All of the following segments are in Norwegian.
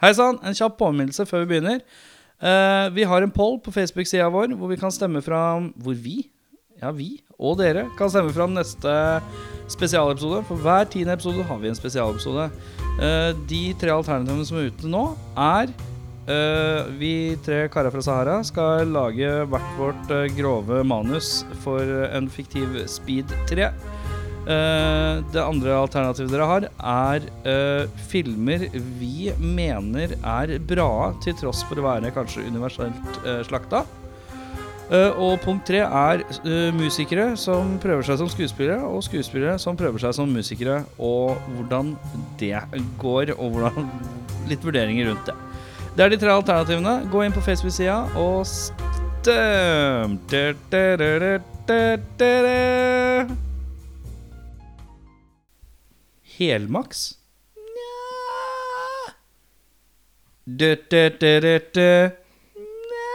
Hei sann, en kjapp påminnelse før vi begynner. Uh, vi har en poll på Facebook-sida vår hvor vi kan stemme fra Hvor vi, ja vi og dere, kan stemme fram neste spesialepisode. For hver tiende episode har vi en spesialepisode. Uh, de tre alternativene som er ute nå, er uh, Vi tre karer fra Sahara skal lage hvert vårt grove manus for en fiktiv Speed 3. Eh, det andre alternativet dere har, er uh, filmer vi mener er bra, til tross for å være kanskje universelt uh, slakta. Og punkt tre er musikere som prøver seg som skuespillere, og skuespillere som prøver seg som musikere, og hvordan det går, og hvordan, litt vurderinger rundt det. Det er de tre alternativene. Gå inn på Facebook-sida og stem. Helmaks? Nja. Nja.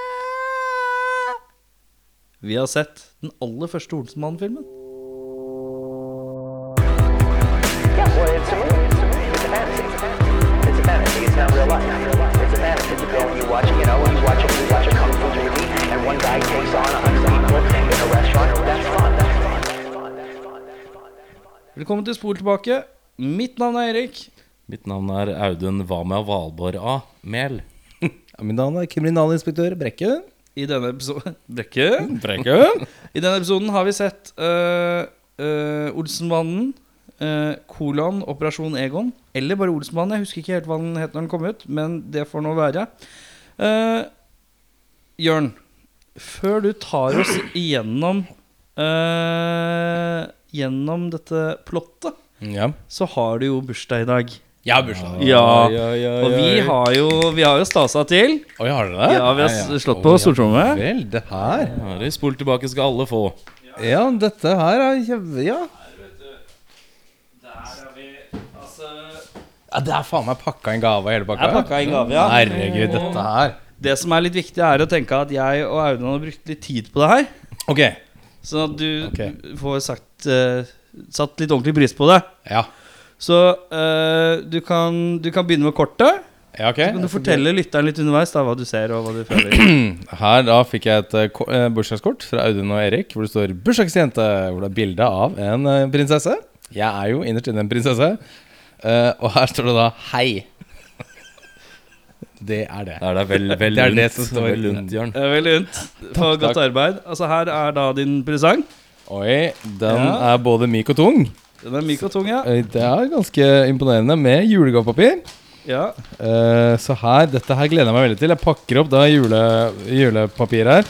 Vi har sett den aller første Olsenmann-filmen. Yeah, well, it's a movie. It's a movie. It's a fantasy. It's a fantasy. It's not real life. It's a fantasy. You go and you watch, you know, you watch you watch a kung fu movie, and one guy takes on a hundred people in a restaurant. That's fun. That's fun. That's fun. That's fun. That's fun. Velkommen til Spol tilbake. Mitt navn er Erik. Mitt navn er Audun Vamia Valborg A. Mel. Mitt navn er kriminalinspektør Brekke. I denne episoden Brekke. Brekke? I denne episoden har vi sett uh, uh, Olsenbanden, uh, kolon, Operasjon Egon. Eller bare Olsenbanen. Jeg husker ikke helt hva den het når den kom ut, men det får nå være. Uh, Jørn, før du tar oss igjennom uh, Gjennom dette plottet, Ja. så har du jo bursdag i dag. Jeg har bursdag. Ja, ja, ja, Og ja, vi har jo, vi har jo stasa til. Oi, har dere det? Ja, vi har slått på stortromme. Vel, det her Her i Spol tilbake skal alle få. Ja, dette her er kjempe... Ja. ja, det er faen meg pakka en gave hele pakka. Jeg pakka en gave, ja. Herregud, dette her. Det som er litt viktig, er å tenke at jeg og Audun har brukt litt tid på det her. Ok. Sånn at du Ok. får sagt, eh, satt litt ordentlig pris på det. Ja. Så eh, du, kan, du kan begynne med kortet. Ja, ok. Så kan du fortelle lytteren litt underveis da, hva du ser og hva du føler. Her da fikk jeg et eh, eh, bursdagskort fra Audun og Erik, hvor det står 'bursdagsjente', hvor det er bilde av en eh, prinsesse. Jeg er jo innerst inne en prinsesse. Eh, og her står det da 'Hei'. Det er det. Det er det vel, vel Det er det som står- Vel lunt, Jørn. Veldig lunt. For godt arbeid. Altså Her er da din presang. Oi, den Ja. er både myk og tung. Den er myk og tung, ja. Eh, Det er ganske imponerende med julegavepapir. ja. Uh, Så her, dette her gleder jeg meg veldig til. Jeg pakker opp da jule, julepapir her.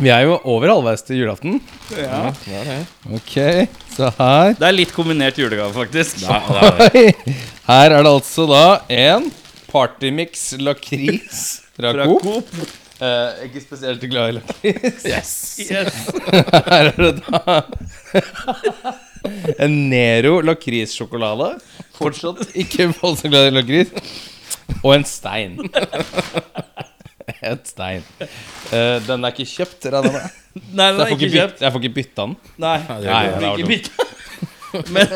Vi er jo over halvveis til julaften. ja. Det er det. Ok, så her Det er litt kombinert julegave, faktisk. Oi. Her er det altså da en Partymix lakris fra Fra Coop. Coop. Eh, ikke spesielt glad i lakris. Yes. Her er det da en Nero lakrissjokolade. Fortsatt ikke voldsomt glad i lakris. Og en stein. Et stein. Uh, den er ikke kjøpt, regner jeg med. Nei, den er jeg får ikke kjøpt. jeg får ikke bytte den. Nei, Nei, det er ikke bytte. Men,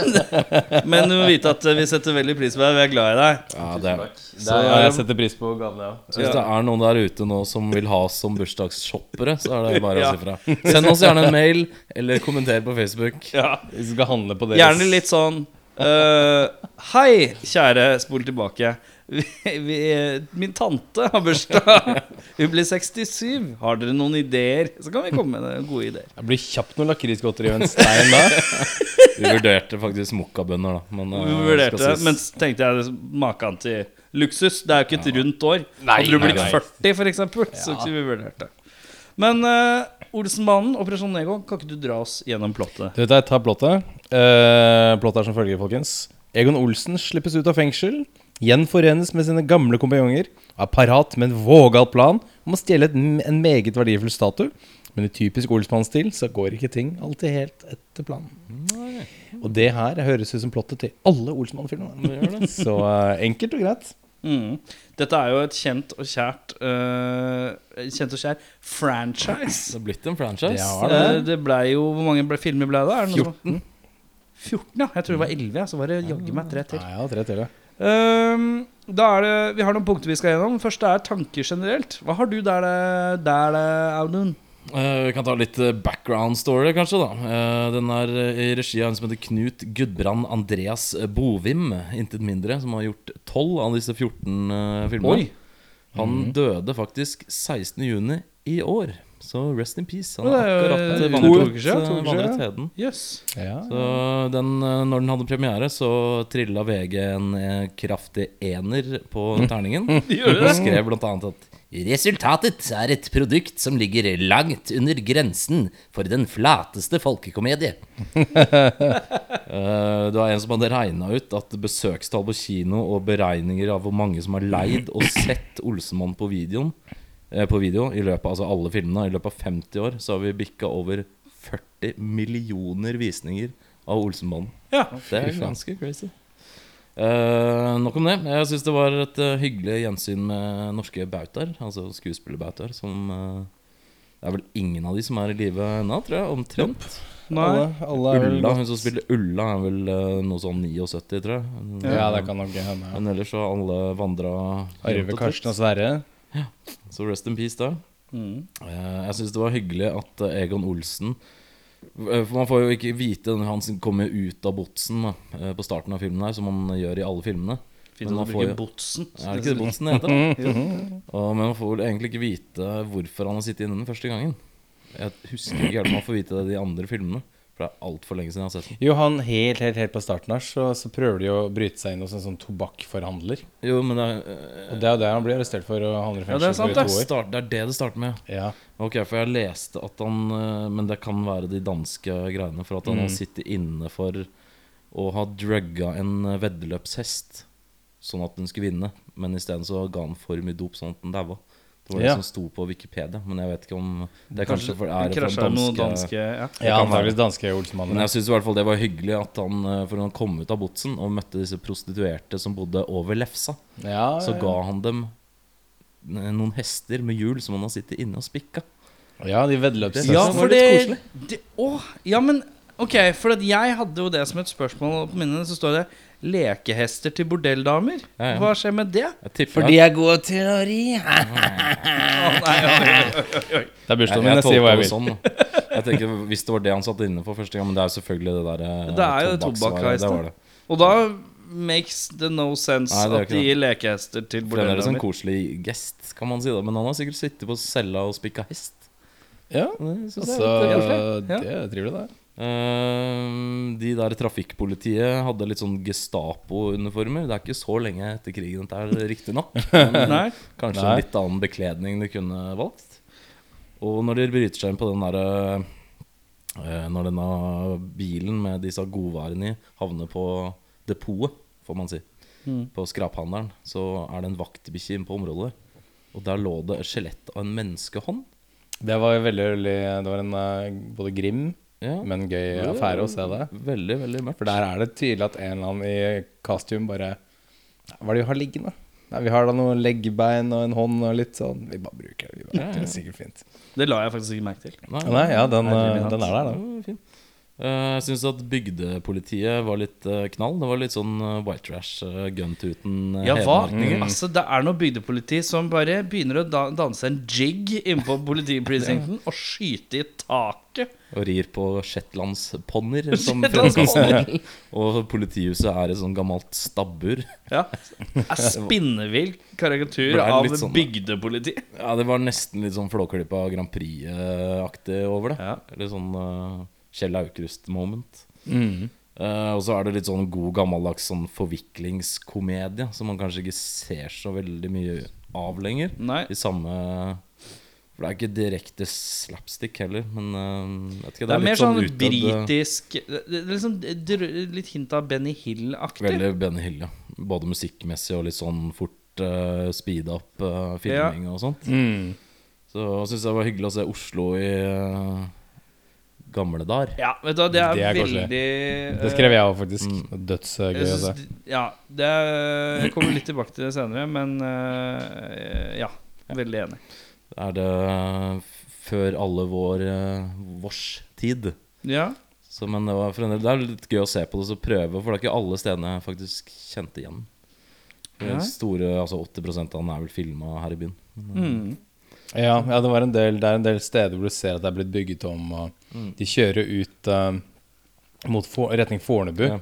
men du må vite at vi setter veldig pris på deg. Vi er glad i deg. Ja, det er det. Er, jeg setter pris på gavene, ja. Så hvis det er noen der ute nå som vil ha oss som bursdagsshoppere, så er det bare å si fra. Send oss gjerne en mail, eller kommenter på Facebook. Ja. Vi skal handle på deres Gjerne litt sånn uh, Hei, kjære spol tilbake. Vi, vi, min tante har bursdag. Hun blir 67. Har dere noen ideer? Så kan vi komme med gode ideer. Det blir kjapt noe lakrisgodteri og en stein da. Vi vurderte faktisk mokkabønner, da. Men, eh, Vi vurderte skal det, men tenkte jeg maken til luksus. Det er jo ikke et rundt år. Nei, Hadde du blitt nei. 40, for eksempel, så skulle vi vurdert det. Men uh, Olsenbanen, Operasjon Ego, kan ikke du dra oss gjennom plottet? Du vet, jeg tar plottet. Uh, plottet er som følger, folkens. Egon Olsen slippes ut av fengsel, gjenforenes med sine gamle kompanjonger, og er parat med en vågal plan om å stjele en meget verdifull statue. Men i typisk Olsmann-stil så går ikke ting alltid helt etter planen. Og det her høres ut som plottet til alle Olsmann-filmer. Så eh, enkelt og greit. Mm. Dette er jo et kjent og kjært uh, Kjent og kjær franchise. Det har blitt en franchise. Det det. Eh, det ble jo Hvor mange ble, filmer ble det? Er det noe som- 14. 14, ja. Jeg tror det var 11, ja. Så var det jaggu meg tre til. Nei, ja, tre til, ja. Ehm, da er det, Vi har noen punkter vi skal gjennom. Først er tanker generelt. Hva har du der, der Audun? Uh, vi kan ta litt eh, background story, kanskje. da uh, Den er i regi av en som heter Knut Gudbrand Andreas Bovim. Intet mindre. Som har gjort 12 av disse 14 uh, filmene. Oi. Han døde faktisk 16.6 i år. Så rest in peace. Han jo akkurat to vandret, eh, vandret heden. Yes. Ja. Så den, eh, når den hadde premiere, så trilla VG en eh, kraftig ener på terningen. Og skrev blant annet at Resultatet er et produkt som ligger langt under grensen for den flateste folkekomedie. Eh, det var en som hadde regna ut at besøkstall på kino og beregninger av hvor mange som har leid og sett Olsenmann på videoen eh, På video i løpet av altså alle filmene I løpet av 50 år så har vi bikka over 40 millioner visninger av Olsenmannen. Ja. Det er ganske crazy. Uh, nok om det. Jeg syns det var et uh, hyggelig gjensyn med norske bautaer. Altså skuespillerbautaer som uh, Det er vel ingen av de som er i live ennå, tror jeg. Omtrent. Nei. Alle, alle Ulla, hun som spiller Ulla, er vel eh, noe sånn 79, tror jeg. Ja, det kan nok hende. ja. Men ellers så alle vandra Arve Karsten og Sverre. Så rest in peace da. Mm. Eh, jeg syns det var hyggelig at eh, Egon Olsen eh, For Man får jo ikke vite når han kommer ut av botsen da, på starten av filmen, her som han gjør i alle filmene. Fint Men at man du bruker botsen. Er det ikke det botsen det heter? Og, men man får vel egentlig ikke vite hvorfor han har sittet inne den første gangen. Jeg husker ikke helt om man får vite det i de andre filmene. For det er altfor lenge siden jeg har sett den. Jo, han helt, helt, helt på starten her, så, så prøver de å bryte seg inn hos en sånn tobakkforhandler. Jo, men det er, eh, Og det er jo det han blir arrestert for og havner i Ja, det er sant, for i det, to år. start, det er det det starter med. Ja. Ok, for jeg leste at han eh, Men det kan være de danske greiene. For at han har sittet inne for å ha drugga en eh, veddeløpshest sånn at den skulle vinne. Men isteden så ga han for mye dop sånn at den daua. Det var det Ja. som sto på Wikipedia. Men jeg vet ikke om Det er Kanskje kanskje for, er for danske, danske ja. ja, danske Olsmannen. Men jeg syns i hvert fall det var hyggelig at han eh, For han kom ut av botsen og møtte disse prostituerte som bodde over lefsa. Ja, Så ja, ga han dem noen hester med hjul som han har sittet inne og spikka. ja, de veddeløpshestene. Ja, var litt det, koselig. det Å, ja, men Ok, for at jeg hadde jo det som et spørsmål på minnet Så står det 'lekehester til bordelldamer'. Ja, ja. Hva skjer med det? For de er gode til å ri. Det er bursdagen min, jeg jeg sier hva jeg vil. sånn. Jeg tenker Hvis det var det han satt inne for første gang Men det er jo selvfølgelig det der eh, Det er jo tobakksreisen. Det. Og da makes it no sense Nei, det at de gir lekehester til For det er en sånn koselig gest, kan man si. da Men han har sikkert sittet på cella og spikka hest. Ja, Det altså, altså, er. Det er trivelig, det. Eh, de der trafikkpolitiet hadde litt sånn Gestapo-uniformer. Det er ikke så lenge etter krigen, dette er riktignok. Kanskje Nei. en litt annen bekledning de kunne valgt. Og når de bryter seg inn på den derre eh, Når denne bilen med disse godvarene i havner på depotet, får man si, på skraphandelen, så er det en vaktbikkje inne på området. Og der lå det et skjelett av en menneskehånd. Det var jo veldig, veldig Det var en eh, både grim, Ja. men gøy affære å se det. Veldig, veldig mørkt. For der er det tydelig at en eller annen i costume bare Hva er det vi har liggende? Nei, Vi har da noen leggbein og en hånd og litt sånn Vi bare bruker det. Vi bare, det er sikkert fint. Det la jeg faktisk ikke merke til. Nei, Nei, ja, den, eh, den er der, da. Ja, fin. Eh, Jeg syns at bygdepolitiet var litt eh, knall. Det var litt sånn eh, white trash, gun-tuten, Ja, hva? Mm. Altså, det er noe bygdepoliti som bare begynner å danse en jig innenfor politiprecincten og skyte i taket. Og rir på shetlandsponnier som fremkastning. Og politihuset er et sånn gammelt stabbur. Ja. en spinnvill karikatur av sånn, bygdepoliti. Ja, det var nesten litt sånn Flåklypa Grand Prix-aktig over det. Ja. Litt sånn uh, Kjell Aukrust-moment. Mm. Uh, og så er det litt sånn god gammeldags sånn forviklingskomedie som man kanskje ikke ser så veldig mye av lenger. Nei. I samme For det er ikke direkte slapstick heller, men uh, vet ikke, Det er mer sånn, sånn britisk det det er liksom Litt hint av Benny Hill-aktig. Veldig Benny Hill, ja. Både musikkmessig og litt sånn fort uh, speed up uh, filming og sånt. Mm. Så jeg syns det var hyggelig å se Oslo i uh, gamle dager. Ja, vet du det er, Det er veldig veldig Det skrev jeg òg, faktisk. Mm. Dødsgøy å se. ja, det er, jeg kommer litt tilbake til det senere, men eh, ja. Veldig enig. Er det f- før alle vår uh, vårs tid? Ja, Så, men det, var det er litt gøy å se på det og prøve, for det er ikke alle stedene jeg faktisk kjente igjen. Ja. Store, altså 80% av den er vel filma her i byen. Mm. Ja, ja det, var en del, det er en del steder hvor du ser at det er blitt bygget om. Og de kjører ut eh, mot for, retning Fornebu, Ja.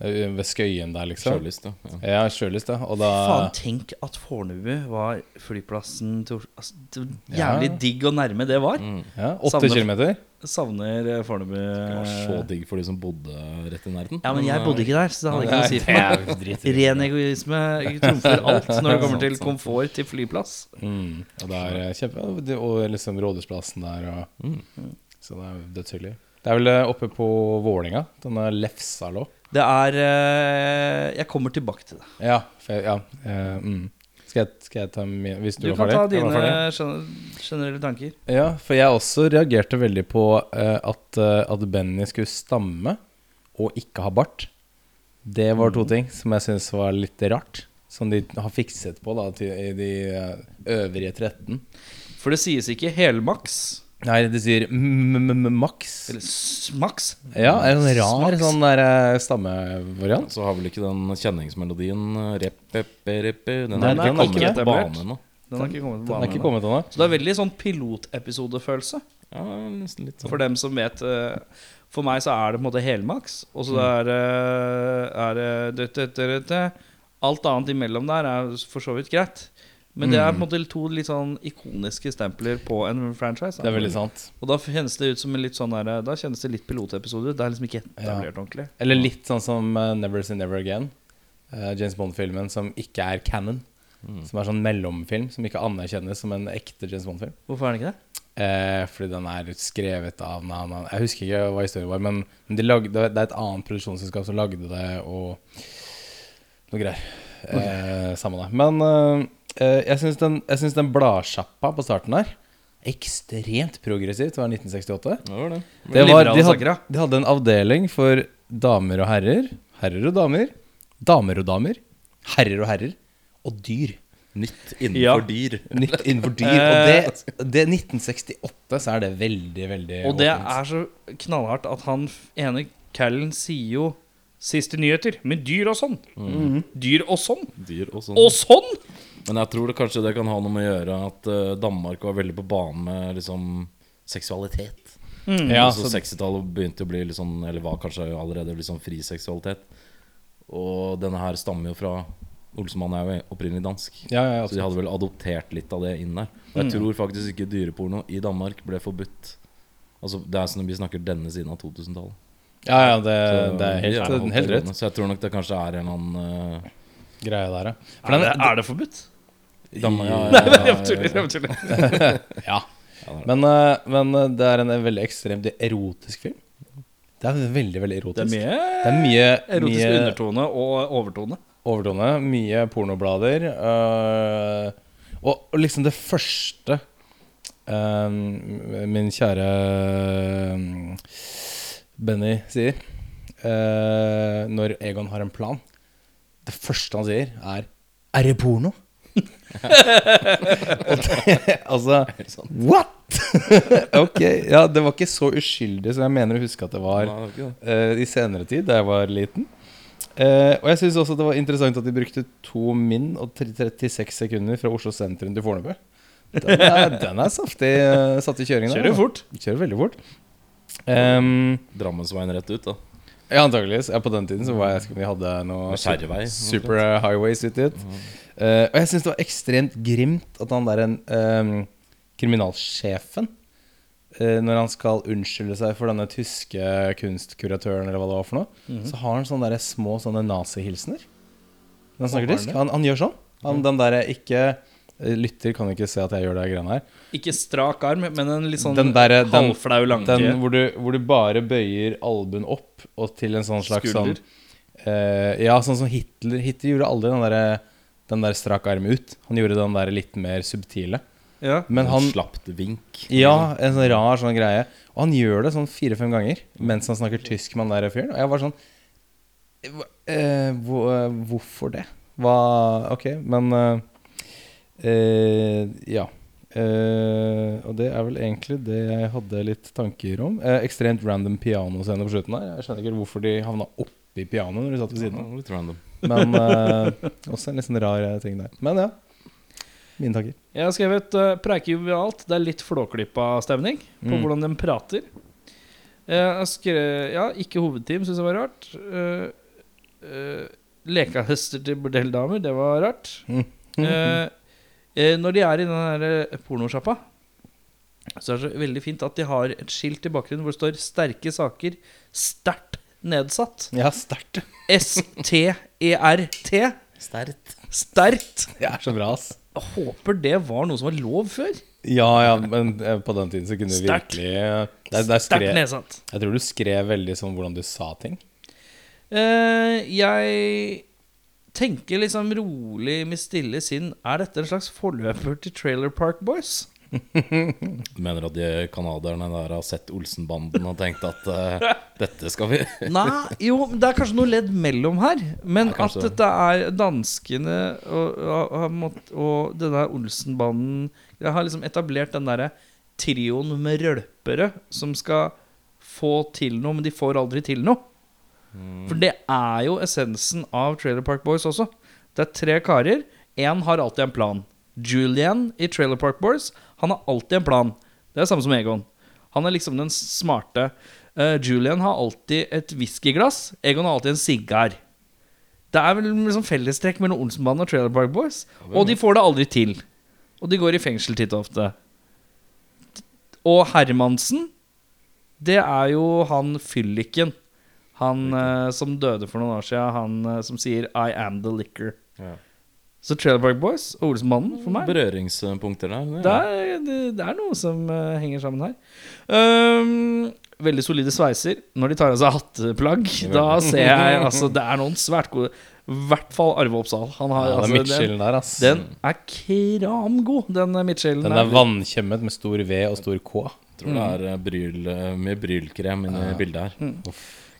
eh, ved Skøyen der, liksom. Sjølyst, ja. ja. Ja, Sjølyst, ja. Og da Faen, tenk at Fornebu var flyplassen til Oslo. Altså, jævlig Ja. digg og nærme det var. ja, Åtte Savner- kilometer. Savner eh, Fornebu. Det var så digg for de som bodde rett i nærheten. Ja, men jeg bodde ikke der, så det hadde ikke noe å si for meg. Ren egoisme trumfer alt når det kommer til komfort til flyplass. Mm, og det er kjempe og Og liksom Rådhusplassen der og Mm. Så det er dødshyggelig. Det er vel eh, oppe på Vålinga Denne Lefsa lå. Det er eh, Jeg kommer tilbake til det. Ja. For, ja eh, mm. skal, jeg, skal jeg ta min Hvis du, Du var kan ta dine ferdig. generelle tanker. Ja, for jeg også reagerte veldig på at, at Benny skulle stamme og ikke ha bart. Det var Mm. to ting som jeg syns var litt rart. Som de har fikset på da i de øvrige 13. For det sies ikke helmaks. Nei, de sier m-m-maks. Eller smaks. Ja, en sånn rar Smaks. sånn der eh, stammevariant. Så har vel ikke den kjenningsmelodien eh, rep, rep, rep, Den Nei, den ikke er kommet ikke på etablert. banen ennå. Den har ikke kommet på Den er banen ikke ennå. kommet ennå. Så det er veldig sånn pilotepisodefølelse. Ja, nesten litt sånn. For dem som vet eh, For meg så er det på en måte helmaks. Og så er det er det. Alt annet imellom der er for så vidt greit. Men det er på en måte to litt sånn ikoniske stempler på en franchise. Det er veldig sant. Og da kjennes det ut som en litt sånn der, Da kjennes det litt pilotepisode ut. Det er liksom ikke etablert ordentlig. Eller litt sånn som uh, Never Say Never Again. Uh, James Bond-filmen som ikke er canon. Som er sånn mellomfilm som ikke anerkjennes som en ekte James Bond-film. Hvorfor er den ikke det? Eh, fordi den er skrevet av na, na, Jeg husker ikke hva historien var, men de lagde, det er et annet produksjonsselskap som lagde det, og noe greier. Eh, samme det. Men eh, jeg syns den, jeg synes den bladsjappa på starten her ekstremt progressivt. Det var 1968. Det var det. Det var, de, hadde, de hadde en avdeling for damer og herrer, herrer og damer, damer og damer, herrer og herrer, og dyr. Nytt innenfor Ja. dyr. Nytt innenfor dyr. Og det, det 1968 så er det veldig, veldig Og det åpent. er så knallhardt at han ene Callen sier jo Siste nyheter, med dyr og sånn. Dyr og sånn. Dyr og sånn. Og sånn! Men jeg tror det kanskje det kan ha noe med å gjøre at eh, Danmark var veldig på banen med liksom seksualitet. Ja, altså så, 60-tallet begynte å bli litt sånn Eller var kanskje allerede litt sånn fri seksualitet. Og denne her stammer jo fra Olsemann er jo opprinnelig dansk. ja, ja, Så de hadde vel adoptert litt av det inn der. Og jeg tror faktisk ikke dyreporno i Danmark ble forbudt. Altså Det er sånn vi snakker denne siden av 2000-tallet. ja, ja det, Så det er helt, helt rett. Så jeg tror nok det kanskje er en eller annen uh, greie der, ja. For Er den, det, er det forbudt? Danmark, ja, Nei, men ja, jeg tuller. Jeg tuller. ja. Men, eh, men eh, det er en veldig ekstremt erotisk film. Det er veldig, veldig Det erotisk. er mye Det er mye, erotisk mye undertone og overtone. overtone, mye pornoblader. øh, og, og liksom det første øh, min kjære øh, Benny sier når Egon har en plan Det første han sier, er 'Er det porno?' det, altså What?! ok, ja, det var ikke så uskyldig som jeg mener å huske at det var eh, i senere tid, da jeg var liten. Uh, og jeg syns også det var interessant at de brukte to min og 36 sekunder fra Oslo sentrum til Fornebu. Den er, den er saftig uh, satt i kjøringen. Kjører da. fort. Kjører veldig fort. Um, Drammensveien rett ut, da. Ja, antakeligvis. Ja, på den tiden så var jeg Vi hadde noe Med super highways ut dit. Uh, og jeg syns det var ekstremt grimt at han der en um, kriminalsjefen uh, Når han skal unnskylde seg for denne tyske kunstkuratøren, eller hva det var for noe, så har han sånne der små sånne nazihilsener. Når han snakker tysk. Han, han gjør sånn. Han, den derre ikke eh, Lytter kan ikke se at jeg gjør det greiene her. Ikke strak arm, men en litt sånn Den derre- den- halvflau lanke. Den hvor du, hvor du bare bøyer albuen opp og til en sånn slags sånn Skulder. eh, Ja, sånn som Hitler Hitler gjorde aldri den der, den der strak arm ut. Han gjorde den der litt mer subtile. Ja. Men han Slapt vink. Ja, en sånn rar sånn greie. Og han gjør det sånn fire-fem ganger mens han snakker tysk med han der fyren. Og jeg var sånn eh, eh, Hvorfor det? Hva Ok, men eh, eh, Ja. Eh, og det er vel egentlig det jeg hadde litt tanker om. Eh, ekstremt random pianoscene på slutten her. Jeg skjønner ikke hvorfor de havna oppi i pianoet når de satt ved siden av. Litt random. Men eh, også en litt sånn rar eh, ting der. Men ja. Mine tanker. Jeg har skrevet uh, 'preike jovialt'. Det er litt flåklippa stemning på Mm. hvordan de prater. Jeg skrev, Ja, ikke hovedteam, syns jeg var rart. Uh, uh, lekehester til bordelldamer, det var rart. Mm. Eh, eh, når de er i den eh, pornosjappa, så er det så veldig fint at de har et skilt i bakgrunnen hvor det står 'sterke saker', sterkt nedsatt. Ja, sterkt. S-T-E-R-T. Sterkt. Sterkt. Det er så bra, ass. Jeg håper det var noe som var lov før. Ja, ja, men eh, på den tiden så kunne du virkelig eh, der, der Sterkt skrev, nedsatt. Jeg tror du skrev veldig sånn hvordan du sa ting. Eh, jeg tenker liksom rolig med stille sinn Er dette en slags forløper til Trailer Park Boys? Mener at de canadierne der har sett Olsenbanden og tenkt at uh, dette skal vi Nei, jo, det er kanskje noe ledd mellom her. Men Ja, at dette er danskene og, og, og denne Olsenbanden Jeg har liksom etablert den derre trioen med rølpere som skal få til noe, men de får aldri til noe. For det er jo essensen av Trailer Park Boys også. Det er tre karer. Én har alltid en plan. Julian i Trailer Park Boys Han har alltid en plan. Det er det samme som Egon. Han er liksom den smarte. Uh, Julian har alltid et whiskyglass. Egon har alltid en sigar. Det er vel liksom fellestrekk mellom Olsenbanen og Trailer Park Boys. Og de får det aldri til. Og de går i fengsel titt og ofte. Og Hermansen, det er jo han fylliken. Han uh, som døde for noen år siden. Han uh, som sier 'I am the liquor'. Ja. Så Trailer Park Boys og Olsenmannen for meg Berøringspunkter der. det er, det, det er noe som uh, henger sammen her. Um, veldig solide sveiser. Når de tar av seg hatteplagg, da ser jeg altså Det er noen svært gode I hvert fall Arve Oppsal. Han har, Ja, altså, den, der, ass. den er kramgod, den midtskillen. Den er vannkjemmet med stor V og stor K. tror det er bryl, mye brylkrem inni bildet her.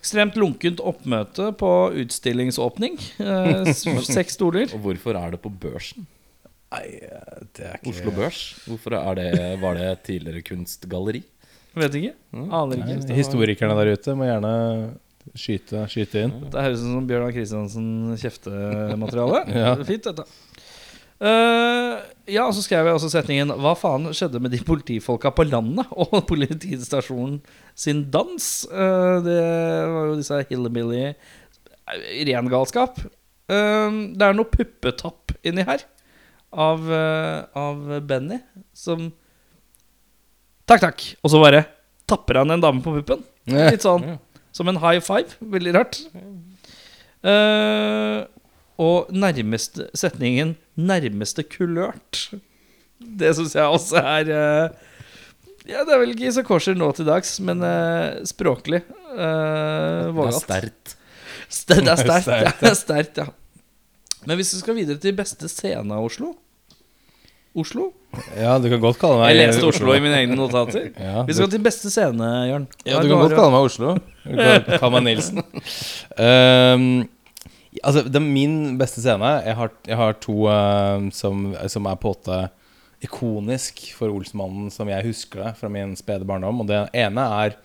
Ekstremt lunkent oppmøte på utstillingsåpning. Eh, seks stoler. Og hvorfor er det på børsen? Nei, det er ikke Oslo Børs? Hvorfor er det, var det tidligere kunstgalleri? Vet ikke. Aner ikke. Nei, Historikerne der ute må gjerne skyte, skyte inn. Det høres ut som Bjørnar Kristiansen kjeftemateriale. Ja. Fint, dette. Eh, ja, så skrev jeg også setningen Hva faen skjedde med de politifolka på landet og politistasjonen sin dans? Uh, det var jo disse hillbilly Ren galskap. Uh, det er noe puppetapp inni her av, eh, av Benny som Takk, takk. Og så bare tapper han en dame på puppen. Litt sånn som en high five. Veldig rart. Eh, og nærmeste setningen 'nærmeste kulørt'. Det syns jeg også er eh, Ja, det er vel ikke så kosher nå til dags, men eh, språklig uh, Det er sterkt. St- Det er sterkt, ja. det er sterkt, ja. Men hvis vi skal videre til beste scene av Oslo Oslo? Ja, du kan godt kalle meg Jeg leste Oslo i mine egne notater. Ja, Vi skal til beste scene, Jørn. Ja, du kan godt kalle meg Oslo. Kall meg Nilsen. Ehm, altså, det er min beste scene Jeg har, jeg har to uh, som, som er på en måte ikonisk for Olsmannen, som jeg husker det fra min spede barndom. Og det ene er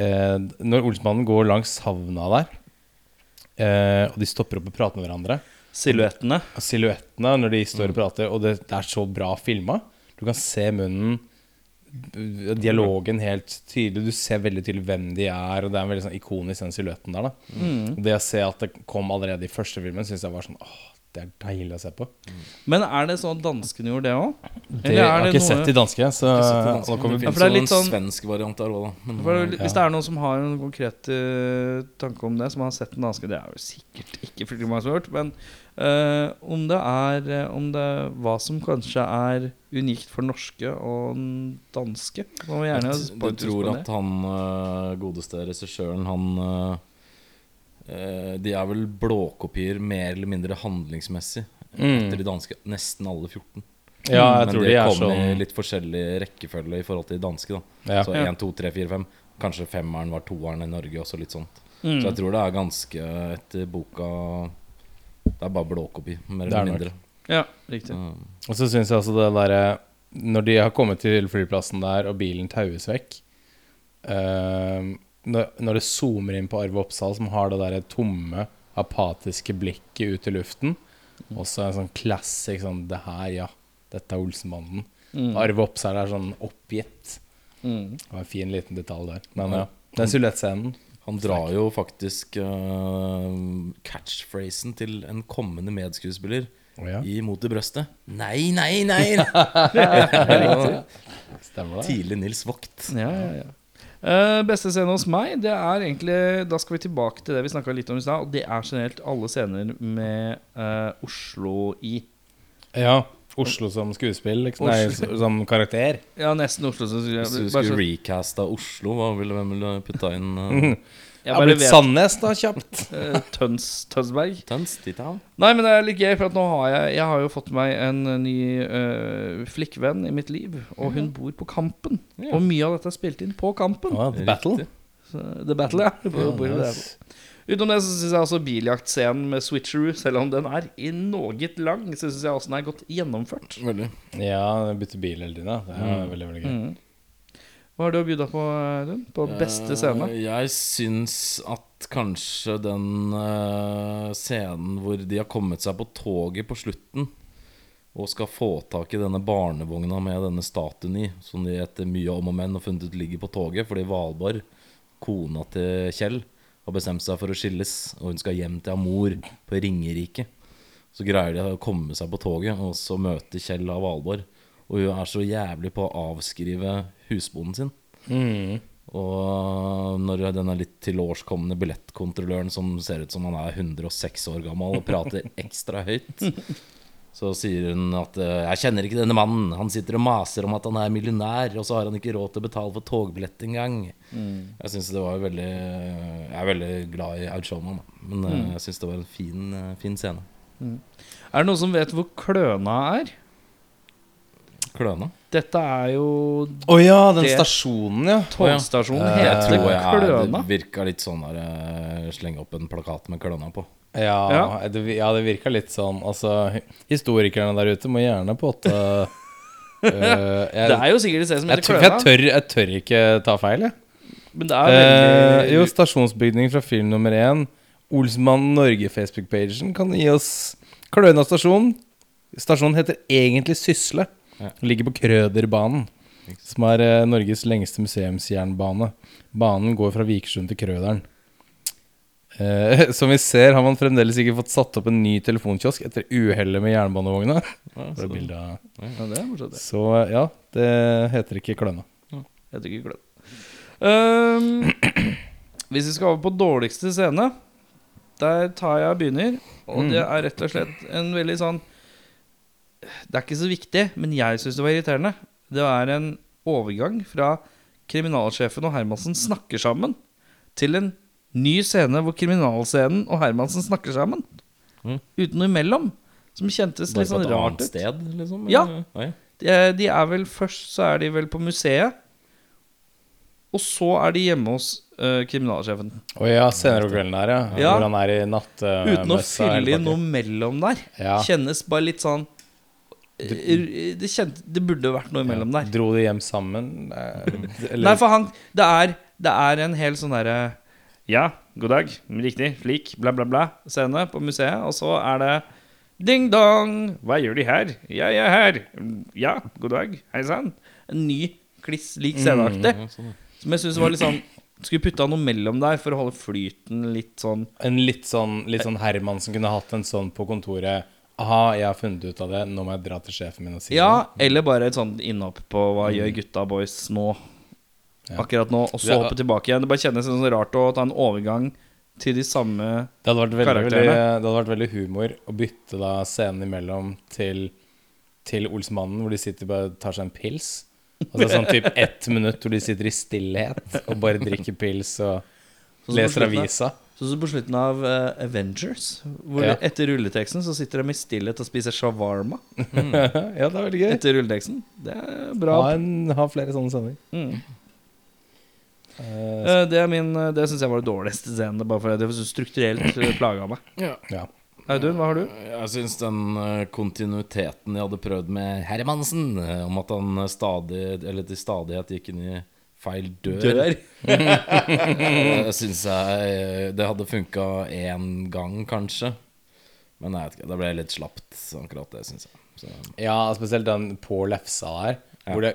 uh, når Olsmannen går langs havna der, uh, og de stopper opp og prater med hverandre. Silhuettene. Silhuettene når de står og prater, og det, det er så bra filma. Du kan se munnen, dialogen helt tydelig. Du ser veldig tydelig hvem de er, og det er en veldig sånn ikonisk den silhuetten der. Mm. Det å se at det kom allerede i første filmen, syns jeg var sånn Åh, det er deilig å se på. Men er det sånn danskene gjorde det òg? Det jeg har ikke sett de danske, så kommer det finnes ja, det er jo en sånn- svensk variant der òg, da. Men, For Hvis det er noen som har en konkret uh, tanke om det, som har sett den danske Det er jo sikkert ikke fryktelig mange som har men uh, om det er eh, Om det Hva som kanskje er unikt for norske og danske. Må vi gjerne du tror at han uh, godeste regissøren, han De er vel blåkopier mer eller mindre handlingsmessig Mm. etter de danske. Nesten alle 14. Ja, jeg Men tror de, de kom i sånn litt forskjellig rekkefølge i forhold til de danske. da ja. Så 1, 2, 3, 4, 5. Kanskje femmeren var toeren i Norge, også litt sånt. Mm. Så jeg tror det er ganske etter boka Det er bare blåkopi, mer er eller mindre. Ja, riktig. Mm. Og så syns jeg altså det derre Når de har kommet til flyplassen der, og bilen taues vekk ehm, når, når det zoomer inn på Arve Oppsal, som har det der tomme, apatiske blikket ut i luften. Også en sånn classic sånn Det her, ja. Dette er Olsenbanden. Arve Oppsal er sånn oppgitt. Mm. Det var en fin liten detalj der. Men ja, den silhuettscenen Han drar jo faktisk uh, catchphrasen til en kommende medskuespiller oh, ja. i Mot i brøstet. Nei, nei, nei! Stemmer det? Tidlig Nils Vogt. Ja, ja, ja. Eh, beste scene hos meg, det er egentlig Da skal vi tilbake til det vi snakka litt om i stad. Og det er generelt alle scener med uh, Oslo i. Ja. Oslo som skuespill, liksom. Nei, som karakter. Ja, nesten Oslo. som skuespill. Hvis du skulle recasta Oslo, hva ville, hvem ville putta inn uh, jeg har blitt Sandnes, da, kjapt. eh, Tøns, Tønsberg. Tøns? Dit han. Nei, men det er litt gøy, for at nå har jeg Jeg har jo fått meg en eh, ny uh, flikkvenn i mitt liv. Og hun bor på Kampen. Ja. Og mye av dette er spilt inn på Kampen. Å, The Battle. Så, The Battle, ja. Bor, det. Utenom det så syns jeg også biljaktscenen med Switcheroo, selv om den er i noe lang, så syns jeg også den er godt gjennomført. Veldig. Ja, bytte bil hele tiden. Det er veldig, veldig gøy. Mm. Hva har du å bjuda på, Audun? På beste scene? Eh, jeg syns at kanskje den eh, scenen hvor de har kommet seg på toget på slutten og skal få tak i denne barnevogna med denne statuen i, som de etter mye om og men har funnet ut ligger på toget, fordi Valborg, kona til Kjell, har bestemt seg for å skilles, og hun skal hjem til Amor på Ringerike. Så greier de å komme seg på toget, og så møter Kjell av Valborg. Og hun er så jævlig på å avskrive husbonden sin. Mm. Og når denne litt tilårskomne billettkontrolløren som ser ut som han er 106 år gammel og prater ekstra høyt, så sier hun at eh, 'Jeg kjenner ikke denne mannen. Han sitter og maser om at han er millionær, og så har han ikke råd til å betale for togbillett engang'. Jeg synes det var veldig Jeg er veldig glad i Aud Showman, men mm. jeg syns det var en fin, eh, fin scene. Er det noen som vet hvor Kløna er? Kløna. Dette er jo Å ja, den Det- stasjonen, ja. Togstasjonen. oh, Jeg Heter tror jeg er, Kløna? det virka litt sånn der eh, Slenge opp en plakat med Kløna på. Ja, Ja. Det, vi- ja, det virka litt sånn Altså, historikerne der ute må gjerne potte uh, jeg, Det er jo sikkert et sted som heter jeg, Kløna. tør, jeg tør ikke ta feil, jeg. Men det er veldig... Uh, jo, stasjonsbygning fra film nummer én. Olsmann Norge Facebook-pagen kan gi oss Kløna stasjon. Stasjonen heter egentlig Sysle. Ja. Ligger på Krøderbanen, som er eh, Norges lengste museumsjernbane. Banen går fra Vikersund til Krøderen. Eh, som vi ser, har man fremdeles ikke fått satt opp en ny telefonkiosk etter uhellet med jernbanevogna. Ja, så- Ja, det er morsomt, det. Så eh, ja, det heter ikke Kløna. Ja, heter ikke kløna. Um, hvis vi skal over på dårligste scene, der tar jeg og begynner. Og det er rett og slett en veldig sånn Det er ikke så viktig, men jeg syns det var irriterende. Det er en overgang fra kriminalsjefen og Hermansen snakker sammen, til en ny scene hvor kriminalscenen og Hermansen snakker sammen. Mm. Uten noe imellom. Som kjentes litt sånn rart ut. sted, liksom? Ja. ja. De, de er vel Først så er de vel på museet. Og så er de hjemme hos uh, kriminalsjefen. Å ja, senere på kvelden der, ja. Ja. Hvor han er i nattmessa. Uten å fylle inn noe mellom der. Ja. Kjennes bare litt sånn det, kjent, det burde vært noe imellom der. Dro de hjem sammen? Eh, Eller, Nei, for han Det er, det er en hel sånn derre Ja, god dag, riktig, flik, bla, bla, bla, scene på museet. Og så er det Ding dong! Hva gjør de her? Jeg er her. Ja, god dag. Hei sann. En ny kliss lik sceneaktig. Ja, sånn. Som jeg syns var litt sånn Skulle putta noe mellom der for å holde flyten litt sånn En litt sånn, litt sånn Herman som kunne hatt en sånn på kontoret. Aha, jeg har funnet ut av det. Nå må jeg dra til sjefen min og si Ja, eller bare et sånt innhopp på hva gjør gutta boys nå? Ja. Akkurat nå, og så hoppe tilbake igjen. Det bare kjennes sånn rart å ta en overgang til de samme det. Hadde vært veldig, veldig, karakterene. det hadde vært veldig humor å bytte da scenen imellom til, til Olsmannen, hvor de sitter bare tar seg en pils. Altså sånn typ ett minutt hvor de sitter i stillhet og bare drikker pils og Sånn leser avisa. Sånn som på slutten av eh, Avengers, hvor Ja. etter rulleteksten så sitter de i stillhet og spiser shawarma. ja, det er veldig gøy. Etter rulleteksten. Det er bra. Ha, en, ha flere sånne scener. Mm. Eh, Eh, Det er min eh, Det syns jeg var det dårligste scenen, bare fordi det var så strukturelt eh, plaga meg. ja. Audun, hva har du? Jeg syns den eh, kontinuiteten jeg hadde prøvd med Hermansen, eh, om at han eh, stadig, eller til stadighet gikk inn i feil dør. Dør. Det syns jeg Det hadde funka én gang, kanskje. Men jeg vet ikke, det ble litt slapt, akkurat det, syns jeg. Så, Ja, spesielt den på lefsa der, hvor det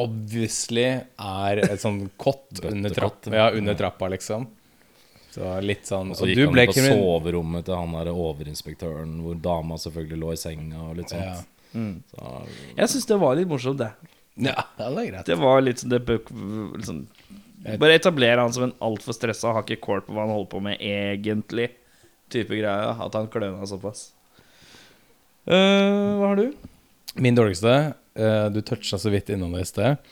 obviously er et sånn kott under, trapp, ja, ja. under trappa, liksom. Så litt sånn og så Og gikk du han ble på krimin... soverommet til han der overinspektøren, hvor dama selvfølgelig lå i senga og litt Ja. sånt. Så, Jeg syns det var litt morsomt, det. Ja, det er greit. Det var litt sånn det liksom, Bare etablere han som en altfor stressa, har ikke kål på hva han holder på med egentlig, type greie. At han kløna såpass. Uh, hva har du? Min dårligste, uh, du toucha så vidt innom det i sted.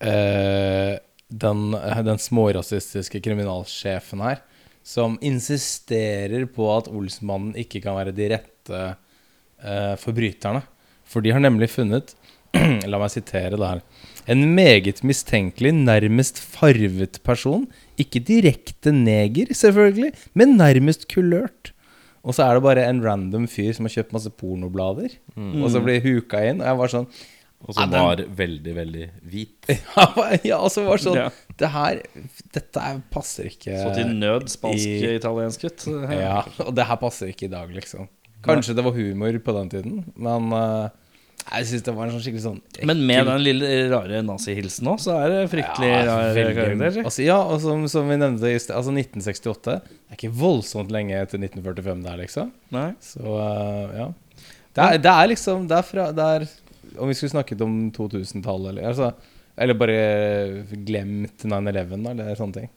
Uh, den, den smårasistiske kriminalsjefen her, som insisterer på at Olsmannen ikke kan være de rette forbryterne. For de har nemlig funnet La meg sitere det her. En meget mistenkelig, nærmest farvet person. Ikke direkte neger, selvfølgelig, men nærmest kulørt. Og så er det bare en random fyr som har kjøpt masse pornoblader, og så blir huka inn. Og jeg var sånn og som Ja, var veldig, veldig hvit. Ja, og så var sånn Ja. Det her Dette er, passer ikke Så til nød spansk-italiensk gutt. Ja, og det her passer ikke i dag, liksom. Kanskje det var humor på den tiden, men eh, jeg synes det var en sånn skikkelig sånn Men med den lille rare nazihilsen òg, så er det fryktelig rar karakter. Altså, ja, og som, som vi nevnte i sted, altså 1968 er ikke voldsomt lenge til 1945 der, liksom. Nei. Så uh, ja. Det er, det er liksom Det er fra det er, Om vi skulle snakket om 2000-tallet, eller, altså, eller bare glemt 9-11, da, eller sånne ting.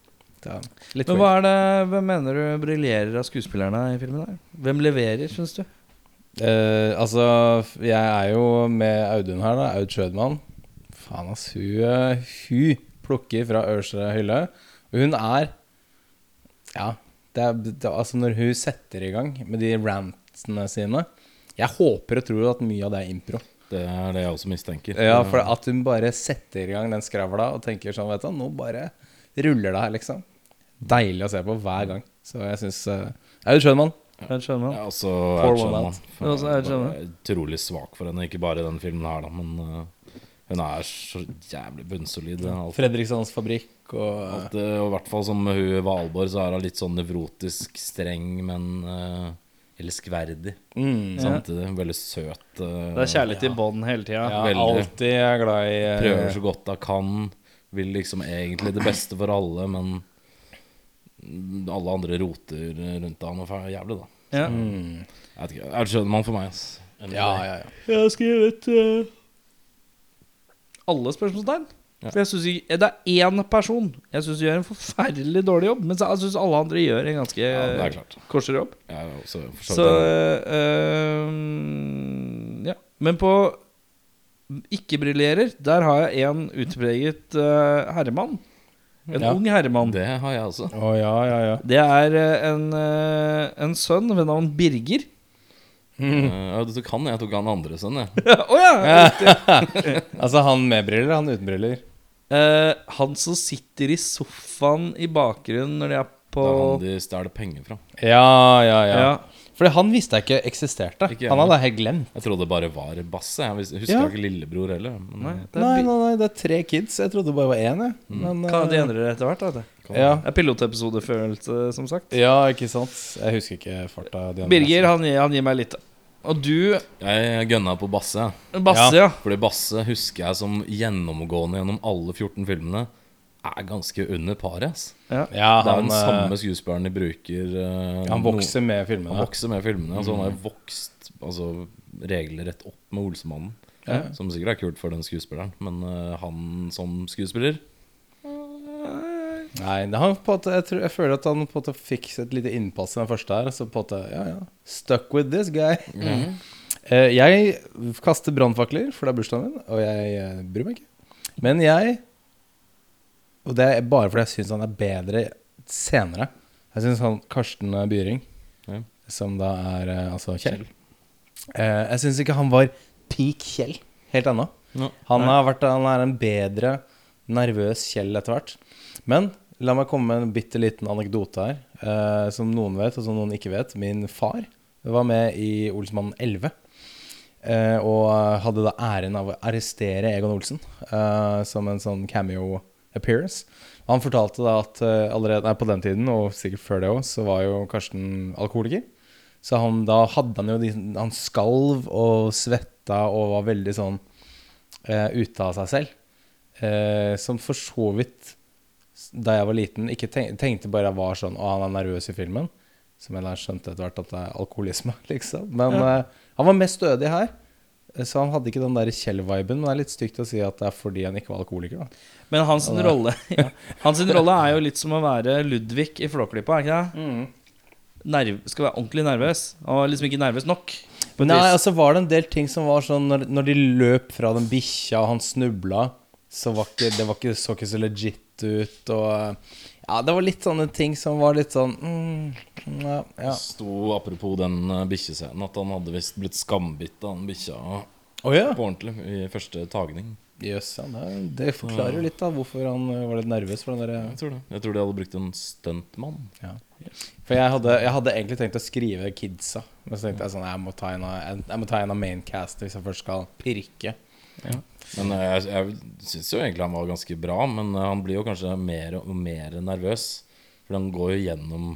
Litt Men hva er det Hvem mener du briljerer av skuespillerne i filmen? her? Hvem leverer, syns du? Eh, altså, jeg er jo med Audun her, da. Aud Schødmann. Faen, ass. Hun, eh, hun plukker fra øverste hylle. Og hun er Ja. Det er, det, altså, når hun setter i gang med de rantsene sine Jeg håper og tror at mye av det er impro. Det er det jeg også mistenker. Ja, for at hun bare setter i gang den skravla og tenker sånn, vet du, nå bare ruller det her, liksom. Deilig å se på hver gang. Så jeg syns uh, Aud Schødmann. Jeg skjønner Ja, også Ed. For også Ed er Utrolig svak for henne, ikke bare i den filmen her, da, men uh, hun er så jævlig bunnsolid. Alt, Fredrikssons fabrikk og alt, uh, og I hvert fall som hun Valborg, så er hun litt sånn nevrotisk streng, men uh, elskverdig mm, samtidig. Veldig søt. uh, Det er kjærlighet i bånd hele tida. Ja, alltid er glad i uh, Prøver så godt hun kan. Vil liksom egentlig det beste for alle, men alle andre roter rundt han og er jævlig, da. Ja. mm, Jeg vet ikke, Er det Schønemann for meg, ass. Ja, ja, ja. Jeg har skrevet uh... alle spørsmålstegn. Ja. For jeg synes ikke, Det er én person jeg syns gjør en forferdelig dårlig jobb, mens jeg syns alle andre gjør en ganske Ja, er kosher jobb. For så Så øh, eh, Ja. Men på ikke-briljerer, der har jeg en utpreget eh, herremann. En Ja. ung herremann. Det, Det har jeg også. Oh, ja, ja, ja. er eh, en, eh, en sønn ved navn Birger. Mm. ja, du tok han, jeg tok han andre sønn, jeg. Å ja! Altså han med briller, han uten briller. Uh, han som sitter i sofaen i bakgrunnen når de er på Det er han de stjeler penger fra. Ja, ja, ja. Ja. Fordi han visste jeg ikke eksisterte. Ikke jeg han hadde jeg helt glemt. Jeg trodde det bare var Basse. Jeg husker Ja. ikke lillebror heller. Men, Nei, eh, det er Nei, nei, nei, det er tre kids. Jeg trodde det bare var én, jeg. Men, Kan eh, de det etter hvert? du. Ja. Det er pilotepisodefølelse, som sagt. ja, ikke sant. Jeg husker ikke farta. de. Birger, han, han gir meg litt. Og du, Jeg gønna på Basse. Basse, Basse, ja. Fordi Basse husker jeg som gjennomgående gjennom alle 14 filmene er ganske under paret. Ja. Ja, Det er den eh, samme skuespilleren de bruker. Uh, han vokser med filmene. Han vokser med filmene. Altså Han har jo vokst altså, regelrett opp med Olsemannen. Ja. Som sikkert er kult for den skuespilleren, men uh, han som skuespiller Nei, han, måte, jeg, tror, jeg føler at han på en måte fikk et lite innpass i den første her. Så på en måte, ja, ja Stuck with this guy. Eh, jeg kaster brannfakler, for det er bursdagen min, og jeg bryr meg ikke. Men jeg Og det er bare fordi jeg syns han er bedre senere. Jeg syns han Karsten Byring, Ja. som da er eh, altså Kjell eh, Jeg syns ikke han var peak Kjell helt ennå. Ja. Han, har vært, han er en bedre nervøs Kjell etter hvert. Men la meg komme med en bitte liten anekdote her. Eh, som noen vet, og som noen ikke vet. Min far var med i Olsmannen 11. Eh, og hadde da æren av å arrestere Egon Olsen eh, som en sånn cameo appearance. Han fortalte da at eh, allerede nei, på den tiden, og sikkert før det òg, så var jo Karsten alkoholiker. Så han, da hadde han jo de, Han skalv og svetta og var veldig sånn eh, ute av seg selv. Eh, som for så vidt, da jeg var liten, ikke tenk, tenkte bare jeg var sånn Å, han er nervøs i filmen. Som jeg da skjønte etter hvert at det er alkoholisme, liksom. Men eh, han var mest stødig her. Eh, Så han hadde ikke den der Kjell-viben. Men det er litt stygt å si at det er fordi han ikke var alkoholiker. da Men hans Ja, rolle ja. Hans rolle er jo litt som å være Ludvig i Flåklypa, er ikke det? Nerv, skal være ordentlig nervøs. Han var liksom ikke nervøs nok. Nei, vis. altså var det en del ting som var sånn Når, når de løp fra den bikkja, og han snubla, så var ikke, det var ikke, så ikke så legit ut. Og Ja, det var litt sånne ting som var litt sånn mm, ja, ja. Det sto apropos den uh, bikkjescenen at han hadde visst blitt skambitt av den bikkja oh, ja. på ordentlig i første tagning. Jøss, ja. Det, det forklarer jo litt da hvorfor han eh, var litt nervøs for den derre Jeg tror det. Jeg tror de hadde brukt en stuntmann. ja. For jeg hadde, jeg hadde egentlig tenkt å skrive Kidsa. Men så tenkte jeg sånn Jeg må ta en av, jeg, jeg må ta en av maincastet hvis jeg først skal pirke. Men uh, jeg, jeg syns jo egentlig han var ganske bra, men uh, han blir jo kanskje mer og mer nervøs. For han går jo gjennom